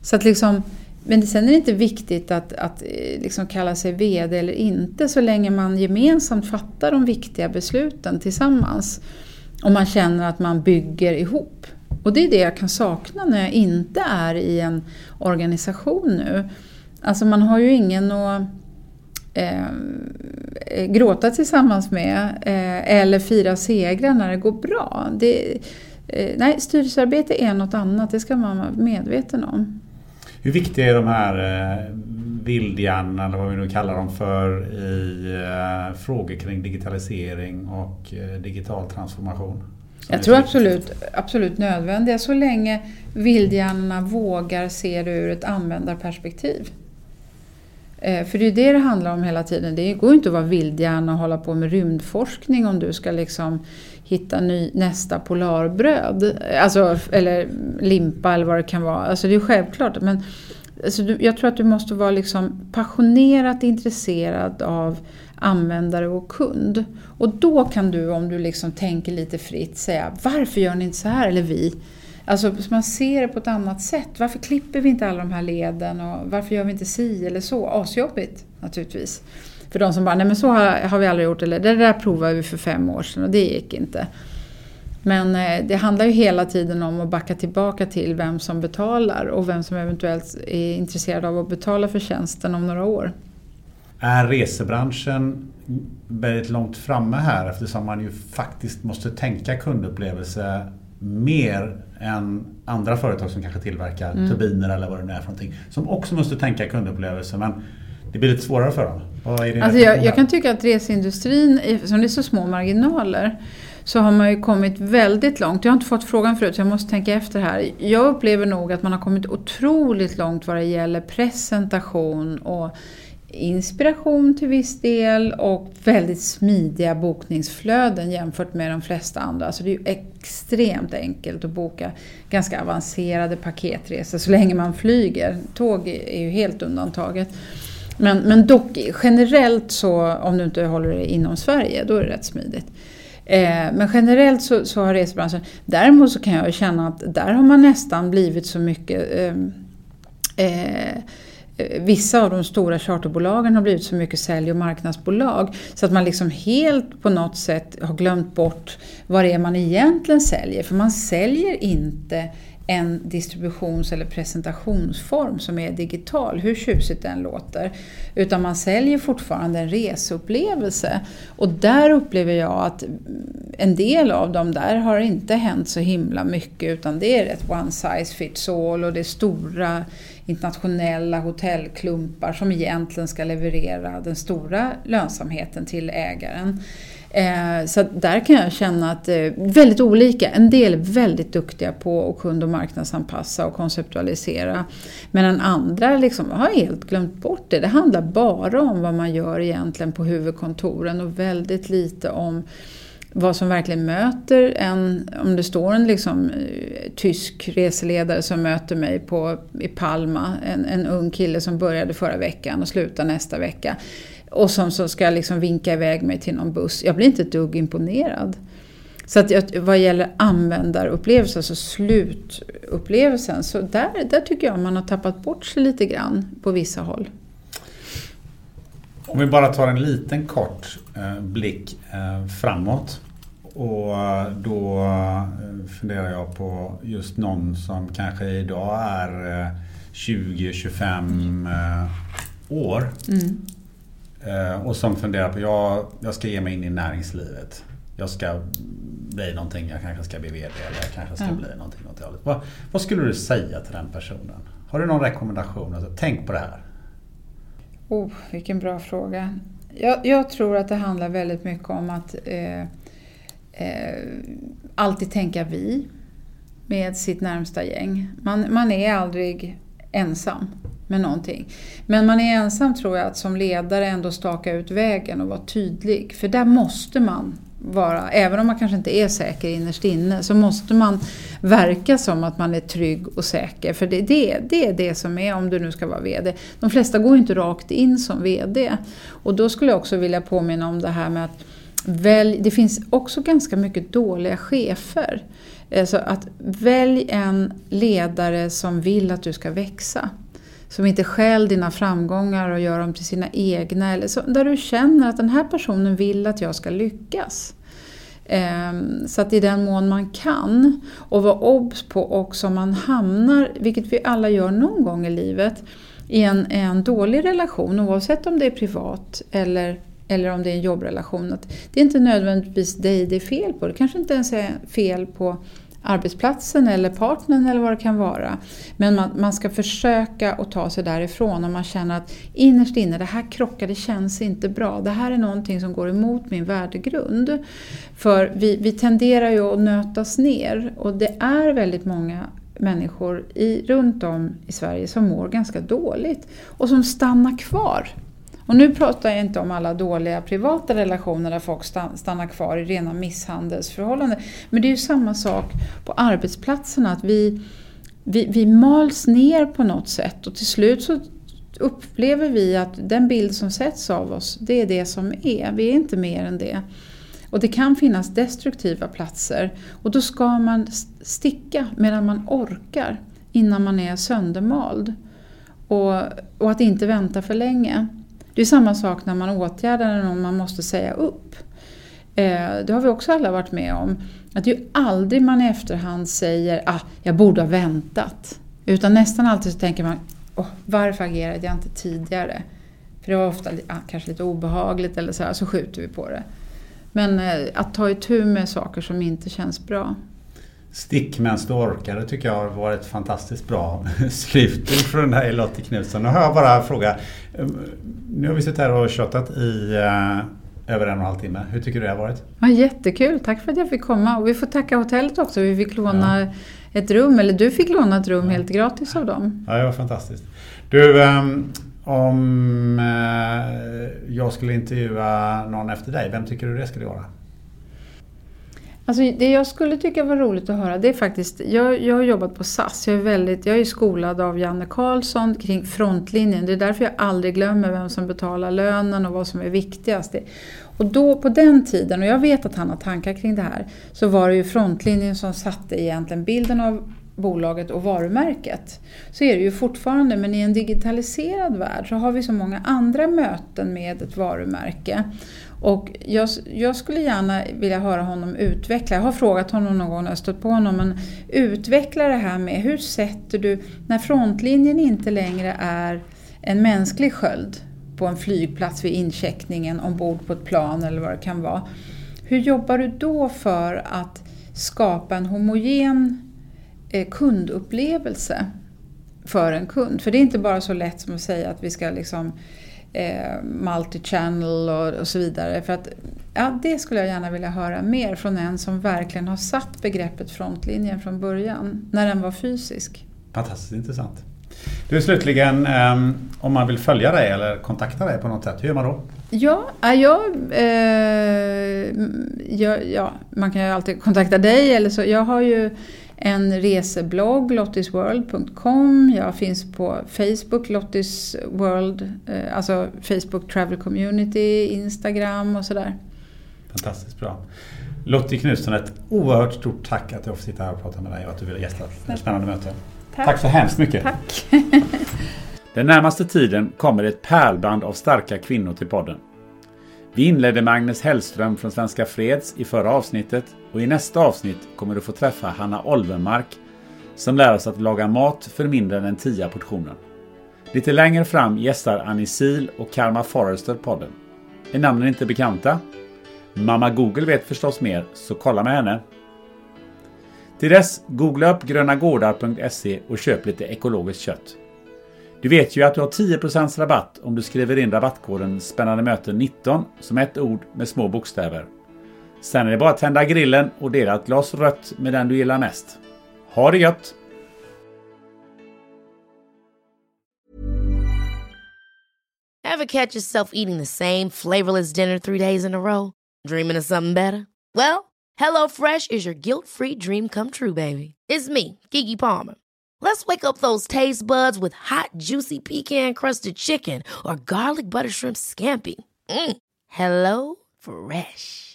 Så att liksom, men sen är det inte viktigt att, att eh, liksom kalla sig VD eller inte så länge man gemensamt fattar de viktiga besluten tillsammans. Och man känner att man bygger ihop. Och det är det jag kan sakna när jag inte är i en organisation nu. Alltså man har ju ingen att eh, gråta tillsammans med eh, eller fira segrar när det går bra. Det, eh, nej, styrelsearbete är något annat, det ska man vara medveten om. Hur viktiga är de här eh, vildhjärnorna, eller vad vi nu kallar dem för, i eh, frågor kring digitalisering och eh, digital transformation? Jag tror absolut, absolut nödvändiga så länge vildhjärnorna vågar se det ur ett användarperspektiv. Eh, för det är det det handlar om hela tiden. Det går inte att vara vildhjärna och hålla på med rymdforskning om du ska liksom hitta ny, nästa polarbröd. Alltså, eller limpa eller vad det kan vara. Alltså det är självklart. Men alltså, jag tror att du måste vara liksom passionerat intresserad av användare och kund. Och då kan du, om du liksom tänker lite fritt, säga varför gör ni inte så här? Eller vi. Alltså man ser det på ett annat sätt. Varför klipper vi inte alla de här leden och varför gör vi inte si eller så? Asjobbigt naturligtvis. För de som bara, nej men så har, har vi aldrig gjort eller det där provade vi för fem år sedan och det gick inte. Men eh, det handlar ju hela tiden om att backa tillbaka till vem som betalar och vem som eventuellt är intresserad av att betala för tjänsten om några år. Är resebranschen väldigt långt framme här eftersom man ju faktiskt måste tänka kundupplevelse mer än andra företag som kanske tillverkar mm. turbiner eller vad det nu är för någonting. Som också måste tänka kundupplevelse men det blir lite svårare för dem. Alltså jag, jag, kan tycka att resindustrin, eftersom det är så små marginaler, så har man ju kommit väldigt långt. Jag har inte fått frågan förut så jag måste tänka efter här. Jag upplever nog att man har kommit otroligt långt vad det gäller presentation och inspiration till viss del och väldigt smidiga bokningsflöden jämfört med de flesta andra. Så det är ju extremt enkelt att boka ganska avancerade paketresor så länge man flyger. Tåg är ju helt undantaget. Men, men dock generellt så, om du inte håller dig inom Sverige, då är det rätt smidigt. Eh, men generellt så, så har resebranschen, däremot så kan jag känna att där har man nästan blivit så mycket ehm, eh, eh, Eh, Eh, vissa av de stora charterbolagen har blivit så mycket sälj och marknadsbolag så att man liksom helt på något sätt har glömt bort vad det är man egentligen säljer. För man säljer inte en distributions eller presentationsform som är digital, hur tjusigt den låter. Utan man säljer fortfarande en reseupplevelse. Och där upplever jag att en del av dem där har inte hänt så himla mycket utan det är ett one size fits all och det är stora internationella hotellklumpar som egentligen ska leverera den stora lönsamheten till ägaren. Eh, så där kan jag känna att eh, väldigt olika. En del är väldigt duktiga på att kund och marknadsanpassa och konceptualisera. Medan andra liksom har helt glömt bort det. Det handlar bara om vad man gör egentligen på huvudkontoren och väldigt lite om vad som verkligen möter en, om det står en liksom, eh, tysk reseledare som möter mig på, i Palma, en, en ung kille som började förra veckan och slutar nästa vecka och som så ska liksom vinka iväg mig till någon buss. Jag blir inte ett dugg imponerad. Så att vad gäller användarupplevelsen, alltså slutupplevelsen, så där, där tycker jag man har tappat bort sig lite grann på vissa håll. Om vi bara tar en liten kort eh, blick eh, framåt. Och då eh, funderar jag på just någon som kanske idag är eh, 20-25 eh, år. Mm. Eh, och som funderar på, jag, jag ska ge mig in i näringslivet. Jag ska bli någonting, jag kanske ska bli VD eller jag kanske ska mm. bli någonting åt det vad, vad skulle du säga till den personen? Har du någon rekommendation? Alltså, tänk på det här. Oh, vilken bra fråga. Jag, jag tror att det handlar väldigt mycket om att eh, eh, alltid tänka vi med sitt närmsta gäng. Man, man är aldrig ensam med någonting. Men man är ensam tror jag att som ledare ändå staka ut vägen och vara tydlig. För där måste man vara, även om man kanske inte är säker innerst inne, så måste man verka som att man är trygg och säker. För det, det, det är det som är, om du nu ska vara VD. De flesta går inte rakt in som VD. Och då skulle jag också vilja påminna om det här med att välj, det finns också ganska mycket dåliga chefer. Så att välj en ledare som vill att du ska växa som inte skäl dina framgångar och gör dem till sina egna. Eller så, där du känner att den här personen vill att jag ska lyckas. Ehm, så att i den mån man kan. Och vara obs på också om man hamnar, vilket vi alla gör någon gång i livet, i en, en dålig relation oavsett om det är privat eller, eller om det är en jobbrelation. Att det är inte nödvändigtvis dig det är fel på. Det kanske inte ens är fel på arbetsplatsen eller partnern eller vad det kan vara. Men man, man ska försöka att ta sig därifrån om man känner att innerst inne, det här krockar, det känns inte bra. Det här är någonting som går emot min värdegrund. För vi, vi tenderar ju att nötas ner och det är väldigt många människor i, runt om i Sverige som mår ganska dåligt och som stannar kvar och nu pratar jag inte om alla dåliga privata relationer där folk stannar kvar i rena misshandelsförhållanden. Men det är ju samma sak på arbetsplatserna, att vi, vi, vi mals ner på något sätt och till slut så upplever vi att den bild som sätts av oss, det är det som är. Vi är inte mer än det. Och det kan finnas destruktiva platser och då ska man sticka medan man orkar innan man är söndermald. Och, och att inte vänta för länge. Det är samma sak när man åtgärdar någon man måste säga upp. Eh, det har vi också alla varit med om. Att det är ju aldrig man i efterhand säger ah, jag borde ha väntat. Utan nästan alltid så tänker man oh, varför agerade jag inte tidigare? För det var ofta ah, kanske lite obehagligt eller så här, så skjuter vi på det. Men eh, att ta itu med saker som inte känns bra. Stick medan du orkar, det tycker jag har varit fantastiskt bra slutord från dig Lottie Knutsson. Nu har jag bara en fråga. Nu har vi suttit här och tjatat i uh, över en och en halv timme. Hur tycker du det har varit? Ja, jättekul, tack för att jag fick komma. Och vi får tacka hotellet också. Vi fick låna ja. ett rum, eller du fick låna ett rum ja. helt gratis av dem. Ja, det var fantastiskt. Du, um, om uh, jag skulle intervjua någon efter dig, vem tycker du det skulle vara? Alltså det jag skulle tycka var roligt att höra det är faktiskt, jag, jag har jobbat på SAS, jag är, väldigt, jag är skolad av Janne Karlsson kring frontlinjen. Det är därför jag aldrig glömmer vem som betalar lönen och vad som är viktigast. Och då på den tiden, och jag vet att han har tankar kring det här, så var det ju frontlinjen som satte egentligen bilden av bolaget och varumärket. Så är det ju fortfarande, men i en digitaliserad värld så har vi så många andra möten med ett varumärke. Och jag, jag, skulle gärna vilja höra honom utveckla, jag har frågat honom någon gång när jag stött på honom, men utveckla det här med hur sätter du, när frontlinjen inte längre är en mänsklig sköld på en flygplats vid incheckningen ombord på ett plan eller vad det kan vara. Hur jobbar du då för att skapa en homogen eh, kundupplevelse för en kund? För det är inte bara så lätt som att säga att vi ska liksom eh, multi-channel och, och, så vidare. För att, ja, det skulle jag gärna vilja höra mer från en som verkligen har satt begreppet frontlinjen från början, när den var fysisk. Fantastiskt intressant. Du slutligen, um, om man vill följa dig eller kontakta dig på något sätt, hur gör man då? Ja, jag, eh, ja, ja, man kan ju alltid kontakta dig eller så. Jag har ju en reseblogg, lottisworld.com. Jag finns på Facebook, Lottis World, eh, alltså Facebook Travel Community, Instagram och sådär. Fantastiskt bra. Lottie Knutsson, ett oerhört stort tack att jag får sitta här och prata med dig och att du ville gästa ett spännande möte. Tack. tack så hemskt mycket. Tack. Den närmaste tiden kommer ett pärlband av starka kvinnor till podden. Vi inledde med Agnes Hellström från Svenska Freds i förra avsnittet och i nästa avsnitt kommer du få träffa Hanna Olvenmark som lär oss att laga mat för mindre än en tia portionen. Lite längre fram gästar Annie Sil och Karma Forrester podden. Är namnen inte bekanta? Mamma Google vet förstås mer, så kolla med henne. Till dess, googla upp grönagårdar.se och köp lite ekologiskt kött. Du vet ju att du har 10% rabatt om du skriver in rabattkoden Spännande möten 19 som ett ord med små bokstäver. Sen är det bara att tända grillen och dela ett glas rött med den du gillar mest. Ha det gött! Catch yourself eating the same flavorless dinner three days in a row? Dreaming of something better? Well, hello fresh is your guilt free dream come true baby. It's me, Gigi Palmer. Let's wake up those taste buds with hot, juicy pecan crusted chicken or garlic butter shrimp scampi. Mm. Hello Fresh.